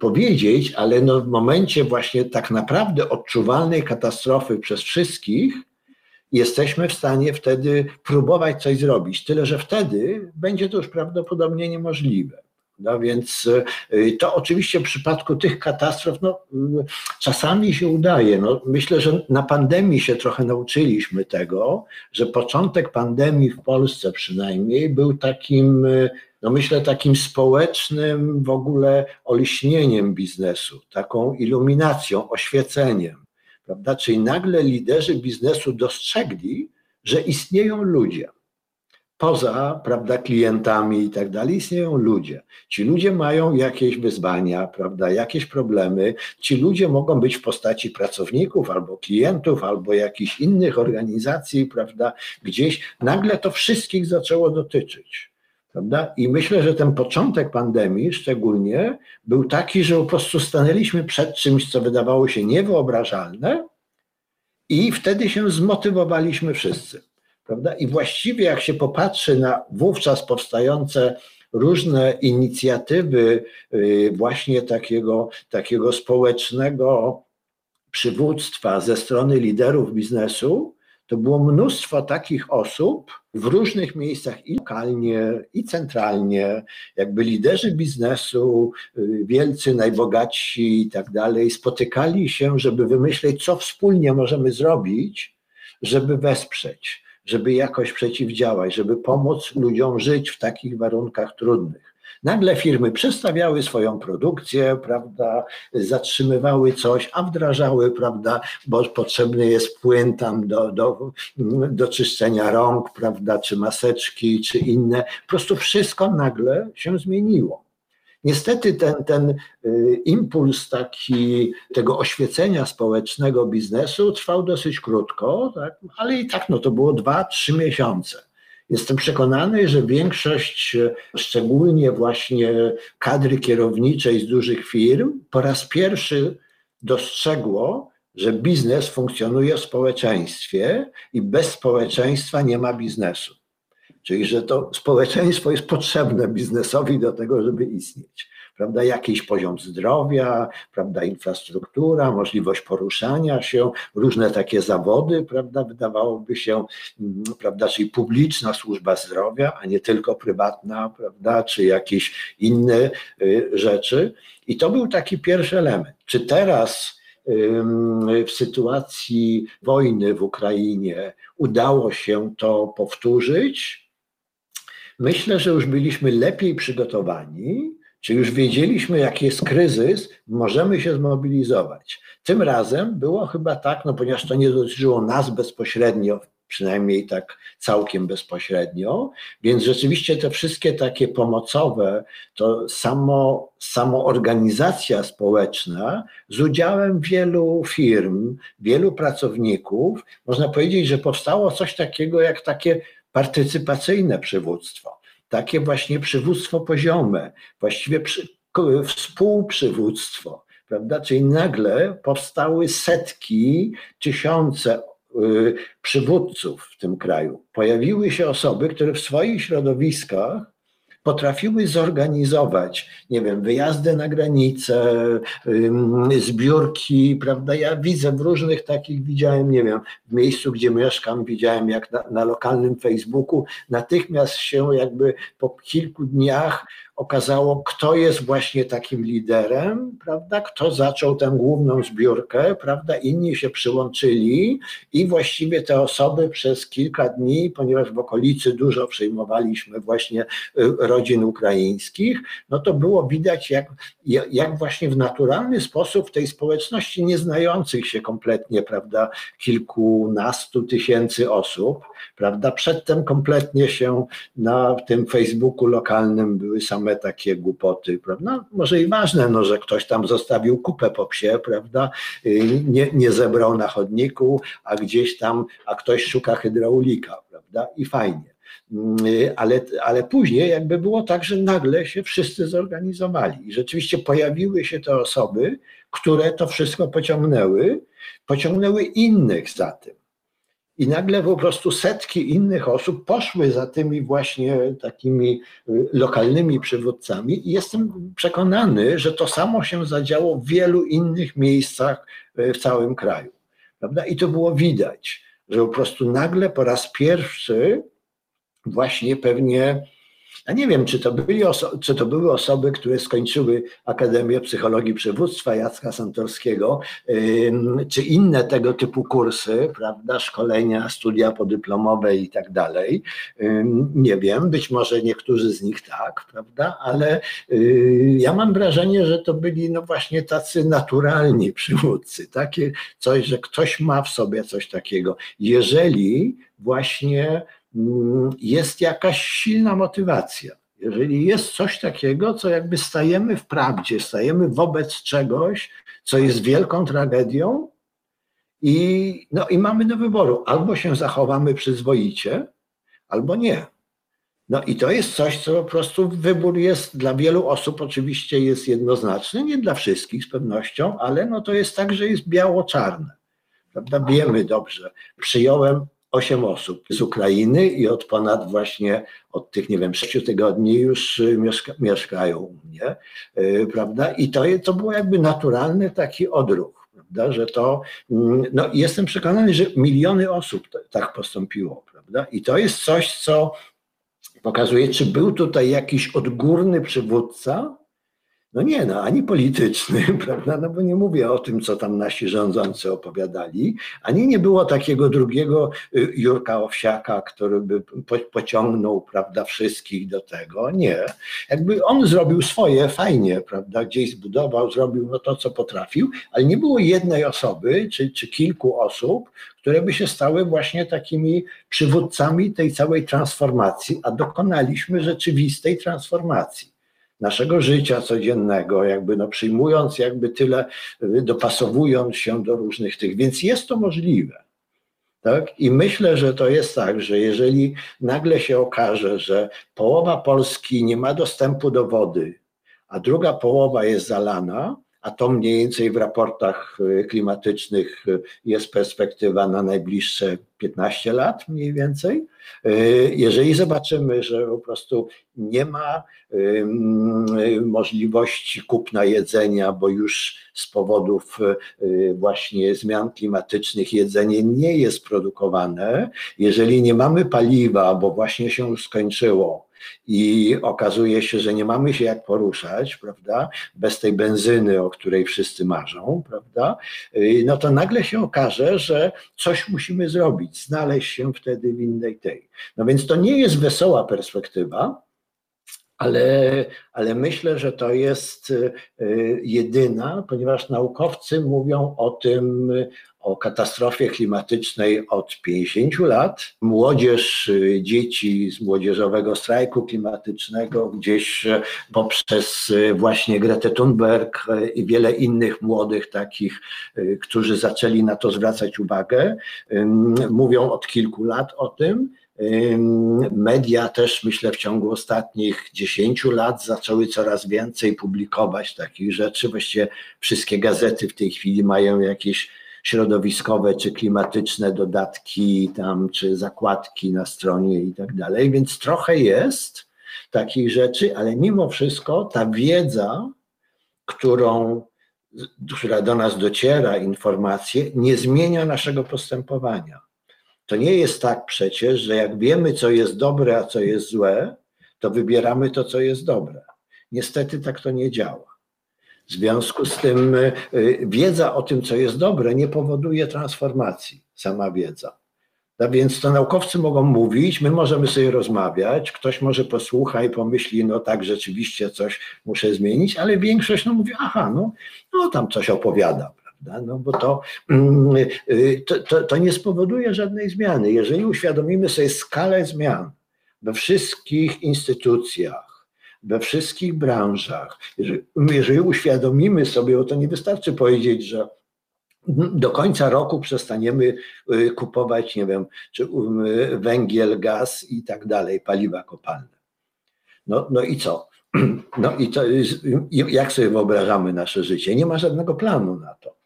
powiedzieć, ale no w momencie właśnie tak naprawdę odczuwalnej katastrofy przez wszystkich, jesteśmy w stanie wtedy próbować coś zrobić. Tyle, że wtedy będzie to już prawdopodobnie niemożliwe. No więc y, to oczywiście w przypadku tych katastrof no, y, czasami się udaje. No, myślę, że na pandemii się trochę nauczyliśmy tego, że początek pandemii w Polsce przynajmniej był takim, y, no myślę, takim społecznym w ogóle oliśnieniem biznesu, taką iluminacją, oświeceniem. Prawda? Czyli nagle liderzy biznesu dostrzegli, że istnieją ludzie poza prawda, klientami i tak dalej, istnieją ludzie. Ci ludzie mają jakieś wyzwania, prawda, jakieś problemy. Ci ludzie mogą być w postaci pracowników albo klientów, albo jakichś innych organizacji, prawda, gdzieś. Nagle to wszystkich zaczęło dotyczyć. Prawda? I myślę, że ten początek pandemii szczególnie był taki, że po prostu stanęliśmy przed czymś, co wydawało się niewyobrażalne, i wtedy się zmotywowaliśmy wszyscy. Prawda? I właściwie, jak się popatrzy na wówczas powstające różne inicjatywy, y, właśnie takiego, takiego społecznego przywództwa ze strony liderów biznesu, to było mnóstwo takich osób w różnych miejscach i lokalnie, i centralnie, jakby liderzy biznesu, y, wielcy, najbogatsi i tak dalej, spotykali się, żeby wymyśleć, co wspólnie możemy zrobić, żeby wesprzeć żeby jakoś przeciwdziałać, żeby pomóc ludziom żyć w takich warunkach trudnych. Nagle firmy przestawiały swoją produkcję, prawda, zatrzymywały coś, a wdrażały, prawda, bo potrzebny jest płyn tam do, do, do czyszczenia rąk, prawda, czy maseczki, czy inne. Po prostu wszystko nagle się zmieniło. Niestety ten, ten y, impuls taki tego oświecenia społecznego biznesu trwał dosyć krótko, tak? ale i tak no, to było dwa, trzy miesiące. Jestem przekonany, że większość, szczególnie właśnie kadry kierowniczej z dużych firm, po raz pierwszy dostrzegło, że biznes funkcjonuje w społeczeństwie i bez społeczeństwa nie ma biznesu. Czyli, że to społeczeństwo jest potrzebne biznesowi do tego, żeby istnieć. Prawda, jakiś poziom zdrowia, prawda, infrastruktura, możliwość poruszania się, różne takie zawody, prawda, wydawałoby się, mm, prawda, czyli publiczna służba zdrowia, a nie tylko prywatna, prawda, czy jakieś inne y, rzeczy. I to był taki pierwszy element. Czy teraz w sytuacji wojny w Ukrainie udało się to powtórzyć? Myślę, że już byliśmy lepiej przygotowani, czy już wiedzieliśmy, jaki jest kryzys, możemy się zmobilizować. Tym razem było chyba tak, no ponieważ to nie dotyczyło nas bezpośrednio, przynajmniej tak całkiem bezpośrednio, więc rzeczywiście te wszystkie takie pomocowe, to samo, samo organizacja społeczna z udziałem wielu firm, wielu pracowników, można powiedzieć, że powstało coś takiego jak takie partycypacyjne przywództwo, takie właśnie przywództwo poziome, właściwie przy, współprzywództwo, prawda? Czyli nagle powstały setki, tysiące y, przywódców w tym kraju. Pojawiły się osoby, które w swoich środowiskach potrafiły zorganizować, nie wiem, wyjazdy na granicę, zbiórki, prawda? Ja widzę w różnych takich, widziałem, nie wiem, w miejscu, gdzie mieszkam, widziałem jak na, na lokalnym Facebooku, natychmiast się jakby po kilku dniach okazało, kto jest właśnie takim liderem, prawda? Kto zaczął tę główną zbiórkę, prawda? Inni się przyłączyli i właściwie te osoby przez kilka dni, ponieważ w okolicy dużo przyjmowaliśmy właśnie y, rodzin ukraińskich, no to było widać, jak, jak właśnie w naturalny sposób w tej społeczności nieznających się kompletnie, prawda, kilkunastu tysięcy osób, prawda, przedtem kompletnie się na tym Facebooku lokalnym były same same takie głupoty, prawda? No, może i ważne, no, że ktoś tam zostawił kupę po psie, prawda? Y, nie, nie zebrał na chodniku, a gdzieś tam, a ktoś szuka hydraulika, prawda? I fajnie. Y, ale, ale później jakby było tak, że nagle się wszyscy zorganizowali i rzeczywiście pojawiły się te osoby, które to wszystko pociągnęły, pociągnęły innych za tym. I nagle po prostu setki innych osób poszły za tymi właśnie takimi y, lokalnymi przywódcami, i jestem przekonany, że to samo się zadziało w wielu innych miejscach y, w całym kraju. Prawda? I to było widać, że po prostu nagle po raz pierwszy właśnie pewnie ja nie wiem, czy to, byli czy to były osoby, które skończyły Akademię Psychologii Przywództwa Jacka Santorskiego, czy inne tego typu kursy, prawda, szkolenia, studia podyplomowe i tak dalej. Nie wiem, być może niektórzy z nich tak, prawda, ale y, ja mam wrażenie, że to byli no właśnie tacy naturalni przywódcy, takie coś, że ktoś ma w sobie coś takiego. Jeżeli właśnie jest jakaś silna motywacja. Jeżeli jest coś takiego, co jakby stajemy w prawdzie, stajemy wobec czegoś, co jest wielką tragedią, i, no, i mamy do wyboru: albo się zachowamy przyzwoicie, albo nie. No i to jest coś, co po prostu wybór jest dla wielu osób oczywiście jest jednoznaczny, nie dla wszystkich z pewnością, ale no to jest tak, że jest biało-czarne. Prawda? Wiemy dobrze. Przyjąłem osiem osób z Ukrainy i od ponad właśnie, od tych, nie wiem, sześciu tygodni już y, mieszka, mieszkają u mnie, yy, prawda? I to, to był jakby naturalny taki odruch, prawda? Że to, yy, no jestem przekonany, że miliony osób tak postąpiło, prawda? I to jest coś, co pokazuje, czy był tutaj jakiś odgórny przywódca, no nie, no ani polityczny, prawda? No bo nie mówię o tym, co tam nasi rządzący opowiadali, ani nie było takiego drugiego y, Jurka Owsiaka, który by pociągnął, prawda, wszystkich do tego. Nie. Jakby on zrobił swoje fajnie, prawda, gdzieś zbudował, zrobił no to, co potrafił, ale nie było jednej osoby, czy, czy kilku osób, które by się stały właśnie takimi przywódcami tej całej transformacji, a dokonaliśmy rzeczywistej transformacji naszego życia codziennego, jakby no przyjmując jakby tyle, y, dopasowując się do różnych tych, więc jest to możliwe. Tak? I myślę, że to jest tak, że jeżeli nagle się okaże, że połowa Polski nie ma dostępu do wody, a druga połowa jest zalana, a to mniej więcej w raportach y, klimatycznych y, jest perspektywa na najbliższe 15 lat mniej więcej. Y, jeżeli zobaczymy, że po prostu nie ma możliwości kupna jedzenia, bo już z powodów właśnie zmian klimatycznych jedzenie nie jest produkowane, jeżeli nie mamy paliwa, bo właśnie się skończyło, i okazuje się, że nie mamy się jak poruszać, prawda, bez tej benzyny, o której wszyscy marzą, prawda, y, no to nagle się okaże, że coś musimy zrobić, znaleźć się wtedy w innej tej. No więc to nie jest wesoła perspektywa, ale, ale myślę, że to jest y, jedyna, ponieważ naukowcy mówią o tym, o katastrofie klimatycznej od 50 lat. Młodzież, y, dzieci z młodzieżowego strajku klimatycznego gdzieś y, poprzez właśnie Gretę Thunberg i wiele innych młodych takich, którzy zaczęli na to zwracać uwagę, mówią od kilku lat o tym. Media też, myślę, w ciągu ostatnich 10 lat zaczęły coraz więcej publikować takich rzeczy. Właściwie wszystkie gazety w tej chwili mają jakieś środowiskowe czy klimatyczne dodatki tam, czy zakładki na stronie i tak dalej, więc trochę jest takich rzeczy, ale mimo wszystko ta wiedza, którą, która do nas dociera, informacje, nie zmienia naszego postępowania. To nie jest tak przecież, że jak wiemy, co jest dobre, a co jest złe, to wybieramy to, co jest dobre. Niestety tak to nie działa. W związku z tym y, wiedza o tym, co jest dobre, nie powoduje transformacji, sama wiedza. No więc to naukowcy mogą mówić, my możemy sobie rozmawiać, ktoś może posłucha i pomyśli, no tak, rzeczywiście coś muszę zmienić, ale większość no mówi, aha, no, no tam coś opowiada, prawda? No bo to, mm, y, to, to, to nie spowoduje żadnej zmiany. Jeżeli uświadomimy sobie skalę zmian we wszystkich instytucjach, we wszystkich branżach, jeżeli, jeżeli uświadomimy sobie, bo to nie wystarczy powiedzieć, że do końca roku przestaniemy y, kupować, nie wiem, czy y, węgiel, gaz i tak dalej, paliwa kopalne. No, no i co? No i to, jak sobie wyobrażamy nasze życie? Nie ma żadnego planu na to.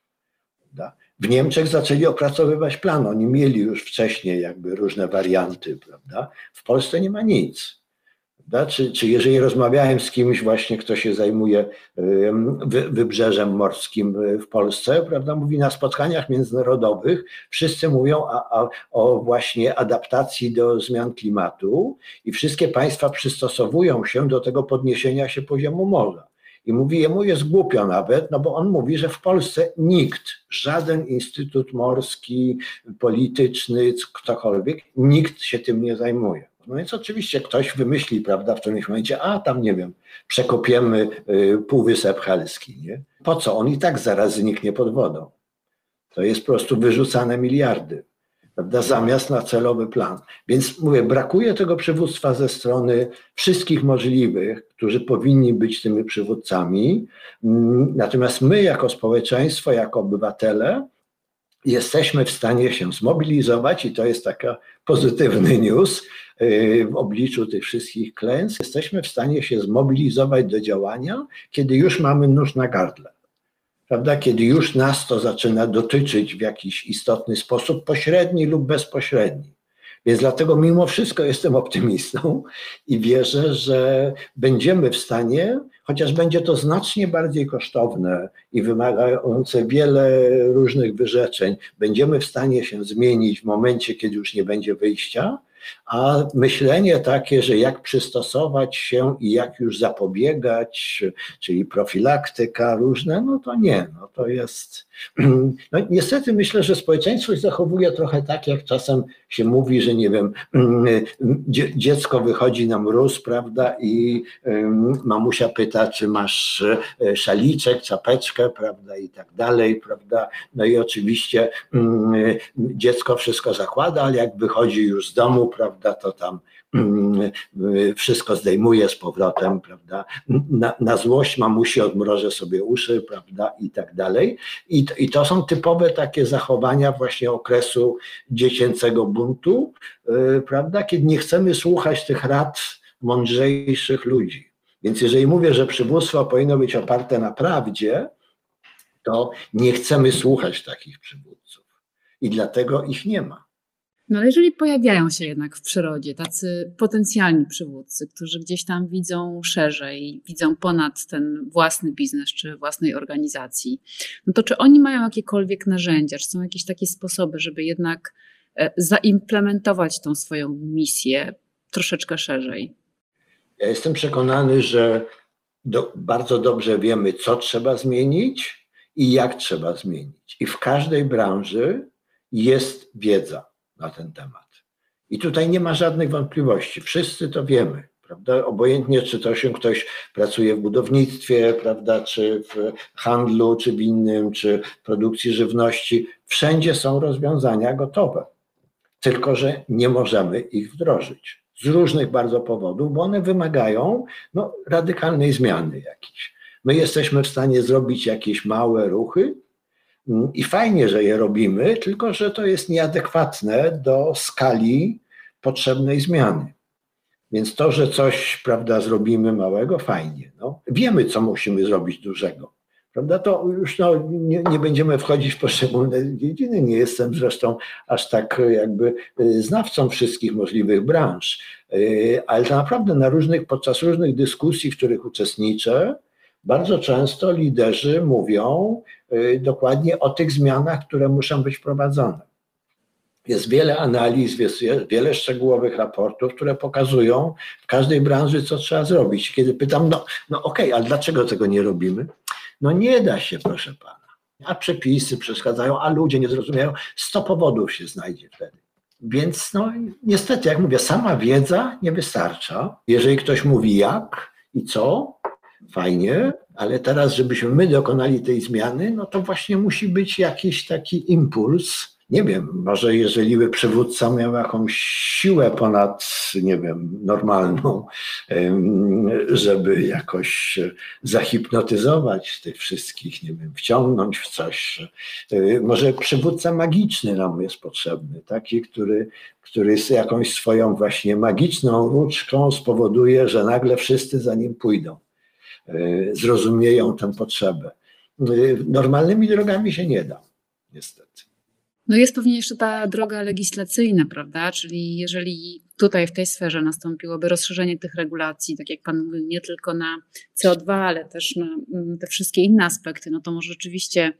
W Niemczech zaczęli opracowywać plan. Oni mieli już wcześniej jakby różne warianty, prawda? W Polsce nie ma nic. Czy, czy jeżeli rozmawiałem z kimś właśnie, kto się zajmuje wy, wybrzeżem morskim w Polsce, prawda, mówi na spotkaniach międzynarodowych, wszyscy mówią a, a, o właśnie adaptacji do zmian klimatu i wszystkie państwa przystosowują się do tego podniesienia się poziomu morza. I mówi, jemu jest głupio nawet, no bo on mówi, że w Polsce nikt, żaden instytut morski, polityczny, ktokolwiek, nikt się tym nie zajmuje. No więc oczywiście ktoś wymyśli, prawda, w którymś momencie, a tam nie wiem, przekopiemy y, Półwysep Helski, nie? Po co? On i tak zaraz zniknie pod wodą. To jest po prostu wyrzucane miliardy, prawda, zamiast na celowy plan. Więc mówię, brakuje tego przywództwa ze strony wszystkich możliwych, którzy powinni być tymi przywódcami. Mm, natomiast my, jako społeczeństwo, jako obywatele, jesteśmy w stanie się zmobilizować i to jest taka pozytywny news y, w obliczu tych wszystkich klęsk. Jesteśmy w stanie się zmobilizować do działania, kiedy już mamy nóż na gardle. Prawda? Kiedy już nas to zaczyna dotyczyć w jakiś istotny sposób, pośredni lub bezpośredni. Więc dlatego mimo wszystko jestem optymistą i wierzę, że będziemy w stanie, chociaż będzie to znacznie bardziej kosztowne i wymagające wiele różnych wyrzeczeń, będziemy w stanie się zmienić w momencie, kiedy już nie będzie wyjścia, a myślenie takie, że jak przystosować się i jak już zapobiegać, czyli profilaktyka różne, no to nie, no to jest. No niestety myślę, że społeczeństwo się zachowuje trochę tak, jak czasem się mówi, że nie wiem, dziecko wychodzi na mróz, prawda, i mamusia pyta, czy masz e, szaliczek, czapeczkę, prawda, i tak dalej, prawda. No i oczywiście dziecko wszystko zakłada, ale jak wychodzi już z domu, prawda, to tam mm, wszystko zdejmuje z powrotem, prawda, na, na złość mamusi odmrożę sobie uszy, prawda, i tak dalej. I, I to są typowe takie zachowania właśnie okresu dziecięcego buntu, yy, prawda, kiedy nie chcemy słuchać tych rad mądrzejszych ludzi. Więc jeżeli mówię, że przywództwo powinno być oparte na prawdzie, to nie chcemy słuchać takich przywódców. I dlatego ich nie ma. No ale jeżeli pojawiają się jednak w przyrodzie tacy potencjalni przywódcy, którzy gdzieś tam widzą szerzej, widzą ponad ten własny biznes czy własnej organizacji, no to czy oni mają jakiekolwiek narzędzia, czy są jakieś takie sposoby, żeby jednak e, zaimplementować tą swoją misję troszeczkę szerzej? Ja jestem przekonany, że do, bardzo dobrze wiemy, co trzeba zmienić i jak trzeba zmienić. I w każdej branży jest wiedza na ten temat. I tutaj nie ma żadnych wątpliwości. Wszyscy to wiemy. Prawda? Obojętnie, czy to się ktoś pracuje w budownictwie, prawda, czy w handlu, czy w innym, czy produkcji żywności, wszędzie są rozwiązania gotowe. Tylko, że nie możemy ich wdrożyć. Z różnych bardzo powodów, bo one wymagają no, radykalnej zmiany jakiejś. My jesteśmy w stanie zrobić jakieś małe ruchy, i fajnie, że je robimy, tylko że to jest nieadekwatne do skali potrzebnej zmiany. Więc to, że coś prawda, zrobimy małego, fajnie. No. Wiemy, co musimy zrobić dużego. Prawda? To już no, nie, nie będziemy wchodzić w poszczególne dziedziny. Nie jestem zresztą aż tak jakby y, znawcą wszystkich możliwych branż, y, ale naprawdę na różnych, podczas różnych dyskusji, w których uczestniczę, bardzo często liderzy mówią dokładnie o tych zmianach, które muszą być wprowadzone. Jest wiele analiz, jest wiele szczegółowych raportów, które pokazują w każdej branży, co trzeba zrobić. Kiedy pytam, no, no okej, okay, ale dlaczego tego nie robimy? No nie da się, proszę pana. A przepisy przeszkadzają, a ludzie nie zrozumieją. Sto powodów się znajdzie wtedy. Więc no niestety, jak mówię, sama wiedza nie wystarcza. Jeżeli ktoś mówi jak i co, fajnie, ale teraz, żebyśmy my dokonali tej zmiany, no to właśnie musi być jakiś taki impuls. Nie wiem, może jeżeli by przywódca miał jakąś siłę ponad, nie wiem, normalną, żeby jakoś zahipnotyzować tych wszystkich, nie wiem, wciągnąć w coś. Może przywódca magiczny nam jest potrzebny, taki, który, który z jakąś swoją właśnie magiczną ruczką spowoduje, że nagle wszyscy za nim pójdą. E, zrozumieją tę potrzebę. E, normalnymi drogami się nie da. niestety. No jest pewnie jeszcze ta droga legislacyjna, prawda? Czyli jeżeli tutaj w tej sferze nastąpiłoby rozszerzenie tych regulacji, tak jak Pan mówił, nie tylko na CO2, ale też na mm, te wszystkie inne aspekty, no to może rzeczywiście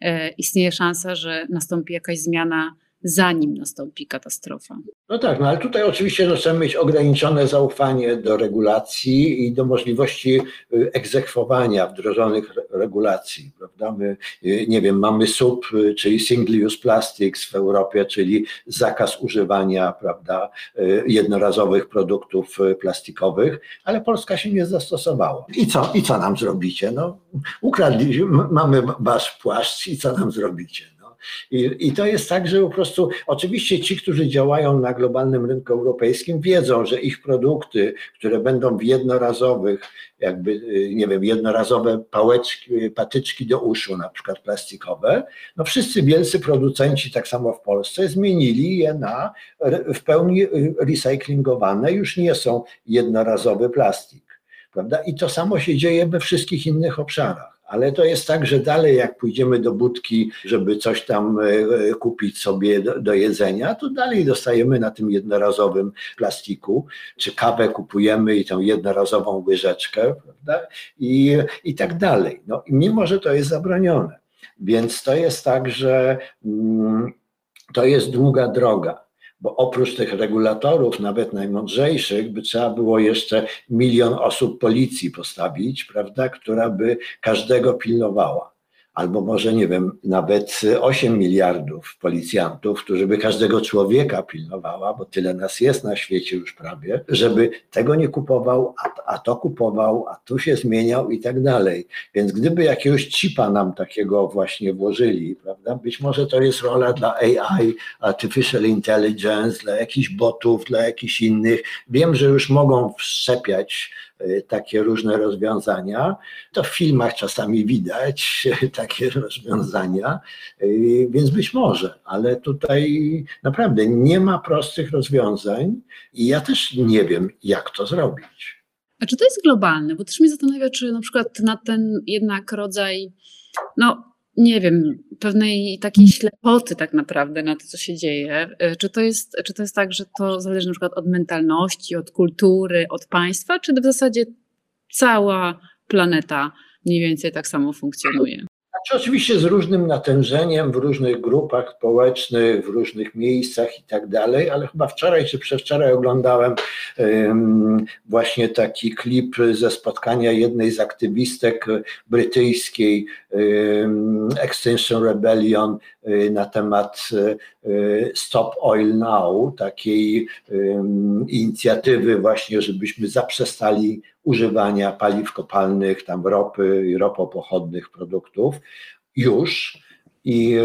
e, istnieje szansa, że nastąpi jakaś zmiana zanim nastąpi katastrofa. No tak, no ale tutaj oczywiście trzeba mieć ograniczone zaufanie do regulacji i do możliwości y, egzekwowania wdrożonych regulacji, prawda? My, y, nie wiem, mamy SUP, y, czyli Single Use Plastics w Europie, czyli zakaz używania, prawda, jednorazowych produktów plastikowych, ale Polska się nie zastosowała. I co, i co nam zrobicie? No, ukradli, mamy wasz płaszcz i co nam zrobicie? I, I to jest tak, że po prostu oczywiście ci, którzy działają na globalnym rynku europejskim, wiedzą, że ich produkty, które będą w jednorazowych, jakby, y, nie wiem, jednorazowe pałeczki, patyczki do uszu, na przykład plastikowe, no wszyscy wielcy producenci, tak samo w Polsce, zmienili je na w pełni y, recyklingowane, już nie są jednorazowy plastik. Prawda? I to samo się dzieje we wszystkich innych obszarach. Ale to jest tak, że dalej jak pójdziemy do budki, żeby coś tam e, e, kupić sobie do, do, jedzenia, to dalej dostajemy na tym jednorazowym plastiku, czy kawę kupujemy i tą jednorazową łyżeczkę, prawda? I, i tak dalej. No, mimo, że to jest zabronione. Więc to jest tak, że mm, to jest długa droga bo oprócz tych regulatorów, nawet najmądrzejszych, by trzeba było jeszcze milion osób policji postawić, prawda, która by każdego pilnowała albo może nie wiem, nawet 8 miliardów policjantów, którzy by każdego człowieka pilnowała, bo tyle nas jest na świecie już prawie, żeby tego nie kupował, a, a to kupował, a tu się zmieniał i tak dalej. Więc gdyby jakiegoś chipa nam takiego właśnie włożyli, prawda, być może to jest rola dla AI, Artificial Intelligence, dla jakichś botów, dla jakichś innych. Wiem, że już mogą wszczepiać takie różne rozwiązania. To w filmach czasami widać takie rozwiązania, y, więc być może, ale tutaj naprawdę nie ma prostych rozwiązań i ja też nie wiem, jak to zrobić. A czy to jest globalne? Bo też mnie zastanawia, czy na przykład na ten jednak rodzaj, no nie wiem, pewnej takiej ślepoty tak naprawdę na to, co się dzieje. E, czy to jest, czy to jest tak, że to zależy na przykład od mentalności, od kultury, od państwa, czy w zasadzie cała planeta mniej więcej tak samo funkcjonuje? Znaczy oczywiście z różnym natężeniem w różnych grupach społecznych, w różnych miejscach i tak dalej, ale chyba wczoraj czy przedwczoraj oglądałem właśnie taki klip ze spotkania jednej z aktywistek brytyjskiej Extinction Rebellion um, na temat Stop Oil Now, takiej inicjatywy właśnie, żebyśmy zaprzestali używania paliw kopalnych, tam ropy i ropopochodnych produktów już. I,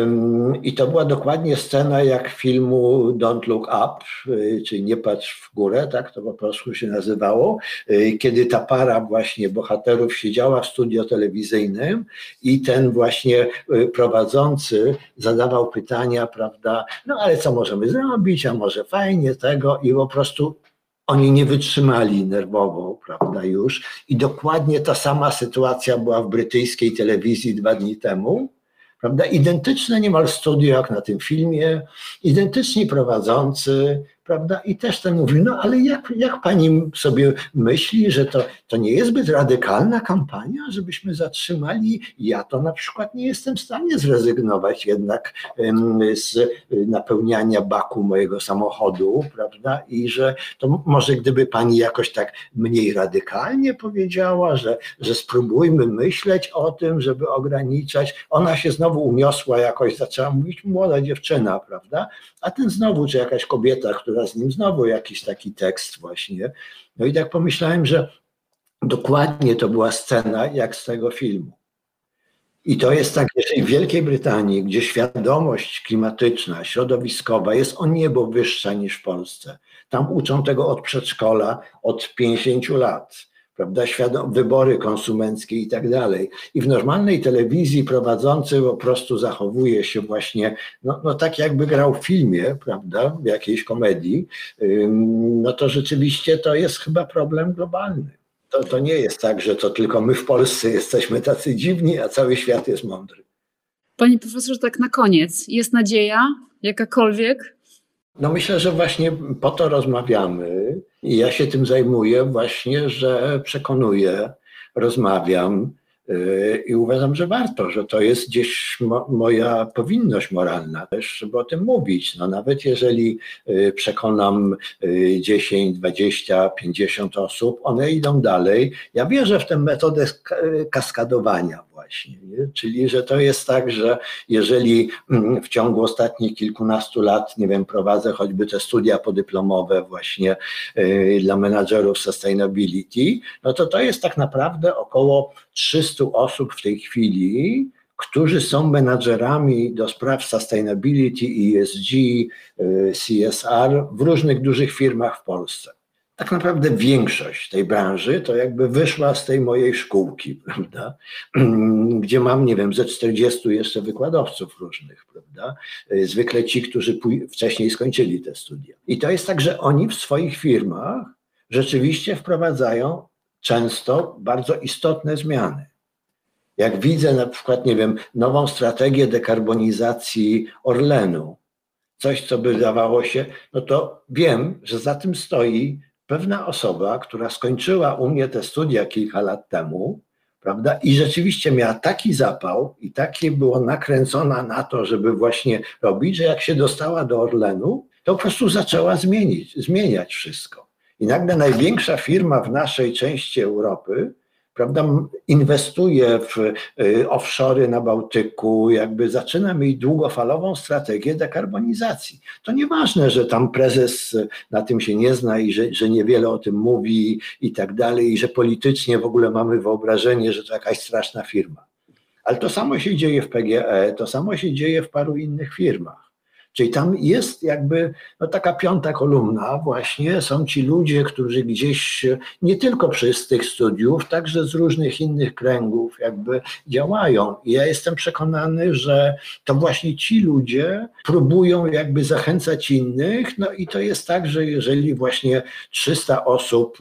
I to była dokładnie scena jak filmu Don't Look Up, y, czyli Nie patrz w górę, tak to po polsku się nazywało, y, kiedy ta para właśnie bohaterów siedziała w studio telewizyjnym i ten właśnie y, prowadzący zadawał pytania, prawda, no ale co możemy zrobić, a może fajnie tego i po prostu oni nie wytrzymali nerwowo, prawda, już. I dokładnie ta sama sytuacja była w brytyjskiej telewizji dwa dni temu, prawda, identyczne niemal studio jak na tym filmie, identyczni prowadzący, prawda? I też ten mówi, no ale jak, jak pani sobie myśli, że to, to nie jest zbyt radykalna kampania, żebyśmy zatrzymali? Ja to na przykład nie jestem w stanie zrezygnować jednak z napełniania baku mojego samochodu, prawda? I że to może gdyby pani jakoś tak mniej radykalnie powiedziała, że, że spróbujmy myśleć o tym, żeby ograniczać. Ona się znowu uniosła jakoś, zaczęła mówić młoda dziewczyna, prawda? A ten znowu, czy jakaś kobieta, która z nim znowu jakiś taki tekst właśnie. No i tak pomyślałem, że dokładnie to była scena jak z tego filmu. I to jest tak, jeżeli w Wielkiej Brytanii, gdzie świadomość klimatyczna, środowiskowa jest o niebo wyższa niż w Polsce, tam uczą tego od przedszkola, od 50 lat prawda, świadom, wybory konsumenckie i tak dalej. I w normalnej telewizji prowadzący po prostu zachowuje się właśnie, no, no tak jakby grał w filmie, prawda, w jakiejś komedii, no to rzeczywiście to jest chyba problem globalny. To, to nie jest tak, że to tylko my w Polsce jesteśmy tacy dziwni, a cały świat jest mądry. Panie profesorze, tak na koniec, jest nadzieja jakakolwiek? No myślę, że właśnie po to rozmawiamy i ja się tym zajmuję właśnie, że przekonuję, rozmawiam yy, i uważam, że warto, że to jest gdzieś mo moja powinność moralna też, żeby o tym mówić. No nawet jeżeli yy, przekonam 10, 20, 50 osób, one idą dalej. Ja wierzę w tę metodę kaskadowania właśnie, nie? czyli że to jest tak, że jeżeli mm, w ciągu ostatnich kilkunastu lat, nie wiem, prowadzę choćby te studia podyplomowe właśnie yy, dla menadżerów sustainability, no to to jest tak naprawdę około 300 osób w tej chwili, którzy są menadżerami do spraw sustainability, ESG, yy, CSR w różnych dużych firmach w Polsce tak naprawdę większość tej branży to jakby wyszła z tej mojej szkółki, prawda? Gdzie mam, nie wiem, ze 40 jeszcze wykładowców różnych, prawda? Zwykle ci, którzy wcześniej skończyli te studia. I to jest tak, że oni w swoich firmach rzeczywiście wprowadzają często bardzo istotne zmiany. Jak widzę na przykład, nie wiem, nową strategię dekarbonizacji Orlenu, coś, co by dawało się, no to wiem, że za tym stoi pewna osoba, która skończyła u mnie te studia kilka lat temu, prawda, i rzeczywiście miała taki zapał i takie było nakręcona na to, żeby właśnie robić, że jak się dostała do Orlenu, to po prostu zaczęła zmienić, zmieniać wszystko. I nagle największa firma w naszej części Europy prawda, inwestuje w y, offshory na Bałtyku, jakby zaczyna mieć długofalową strategię dekarbonizacji. To nieważne, że tam prezes na tym się nie zna i że, że niewiele o tym mówi i tak dalej, i że politycznie w ogóle mamy wyobrażenie, że to jakaś straszna firma. Ale to samo się dzieje w PGE, to samo się dzieje w paru innych firmach. Czyli tam jest jakby no taka piąta kolumna, właśnie są ci ludzie, którzy gdzieś nie tylko przez tych studiów, także z różnych innych kręgów jakby działają. I ja jestem przekonany, że to właśnie ci ludzie próbują jakby zachęcać innych. No i to jest tak, że jeżeli właśnie 300 osób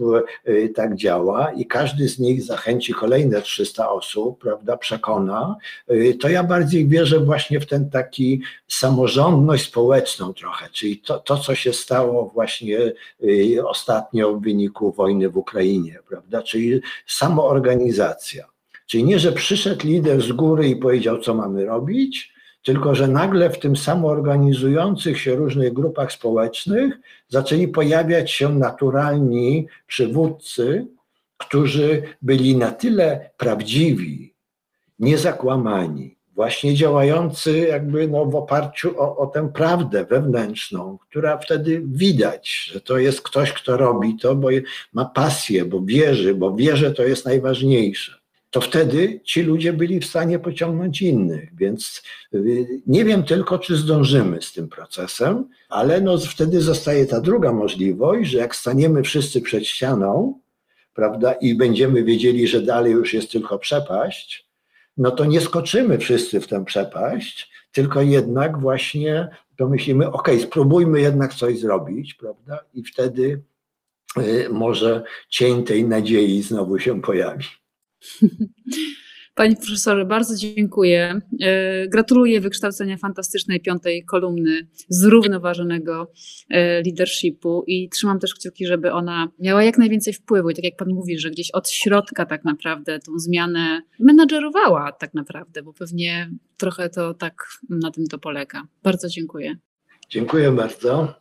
y, tak działa i każdy z nich zachęci kolejne 300 osób, prawda, przekona, y, to ja bardziej wierzę właśnie w ten taki samorządność, społeczną trochę, czyli to, to, co się stało właśnie y, ostatnio w wyniku wojny w Ukrainie, prawda? Czyli samoorganizacja. Czyli nie, że przyszedł lider z góry i powiedział, co mamy robić, tylko że nagle w tym samoorganizujących się różnych grupach społecznych zaczęli pojawiać się naturalni przywódcy, którzy byli na tyle prawdziwi, niezakłamani, właśnie działający jakby no w oparciu o, o tę prawdę wewnętrzną, która wtedy widać, że to jest ktoś, kto robi to, bo ma pasję, bo wierzy, bo wie, że to jest najważniejsze. To wtedy ci ludzie byli w stanie pociągnąć innych, więc y, nie wiem tylko, czy zdążymy z tym procesem, ale no wtedy zostaje ta druga możliwość, że jak staniemy wszyscy przed ścianą, prawda, i będziemy wiedzieli, że dalej już jest tylko przepaść, no to nie skoczymy wszyscy w tę przepaść, tylko jednak właśnie pomyślimy, ok, spróbujmy jednak coś zrobić, prawda? I wtedy y, może cień tej nadziei znowu się pojawi. Panie profesorze, bardzo dziękuję. E, gratuluję wykształcenia fantastycznej piątej kolumny zrównoważonego e, leadershipu i trzymam też kciuki, żeby ona miała jak najwięcej wpływu. I tak jak Pan mówi, że gdzieś od środka tak naprawdę tą zmianę menadżerowała tak naprawdę, bo pewnie trochę to tak na tym to polega. Bardzo dziękuję. Dziękuję bardzo.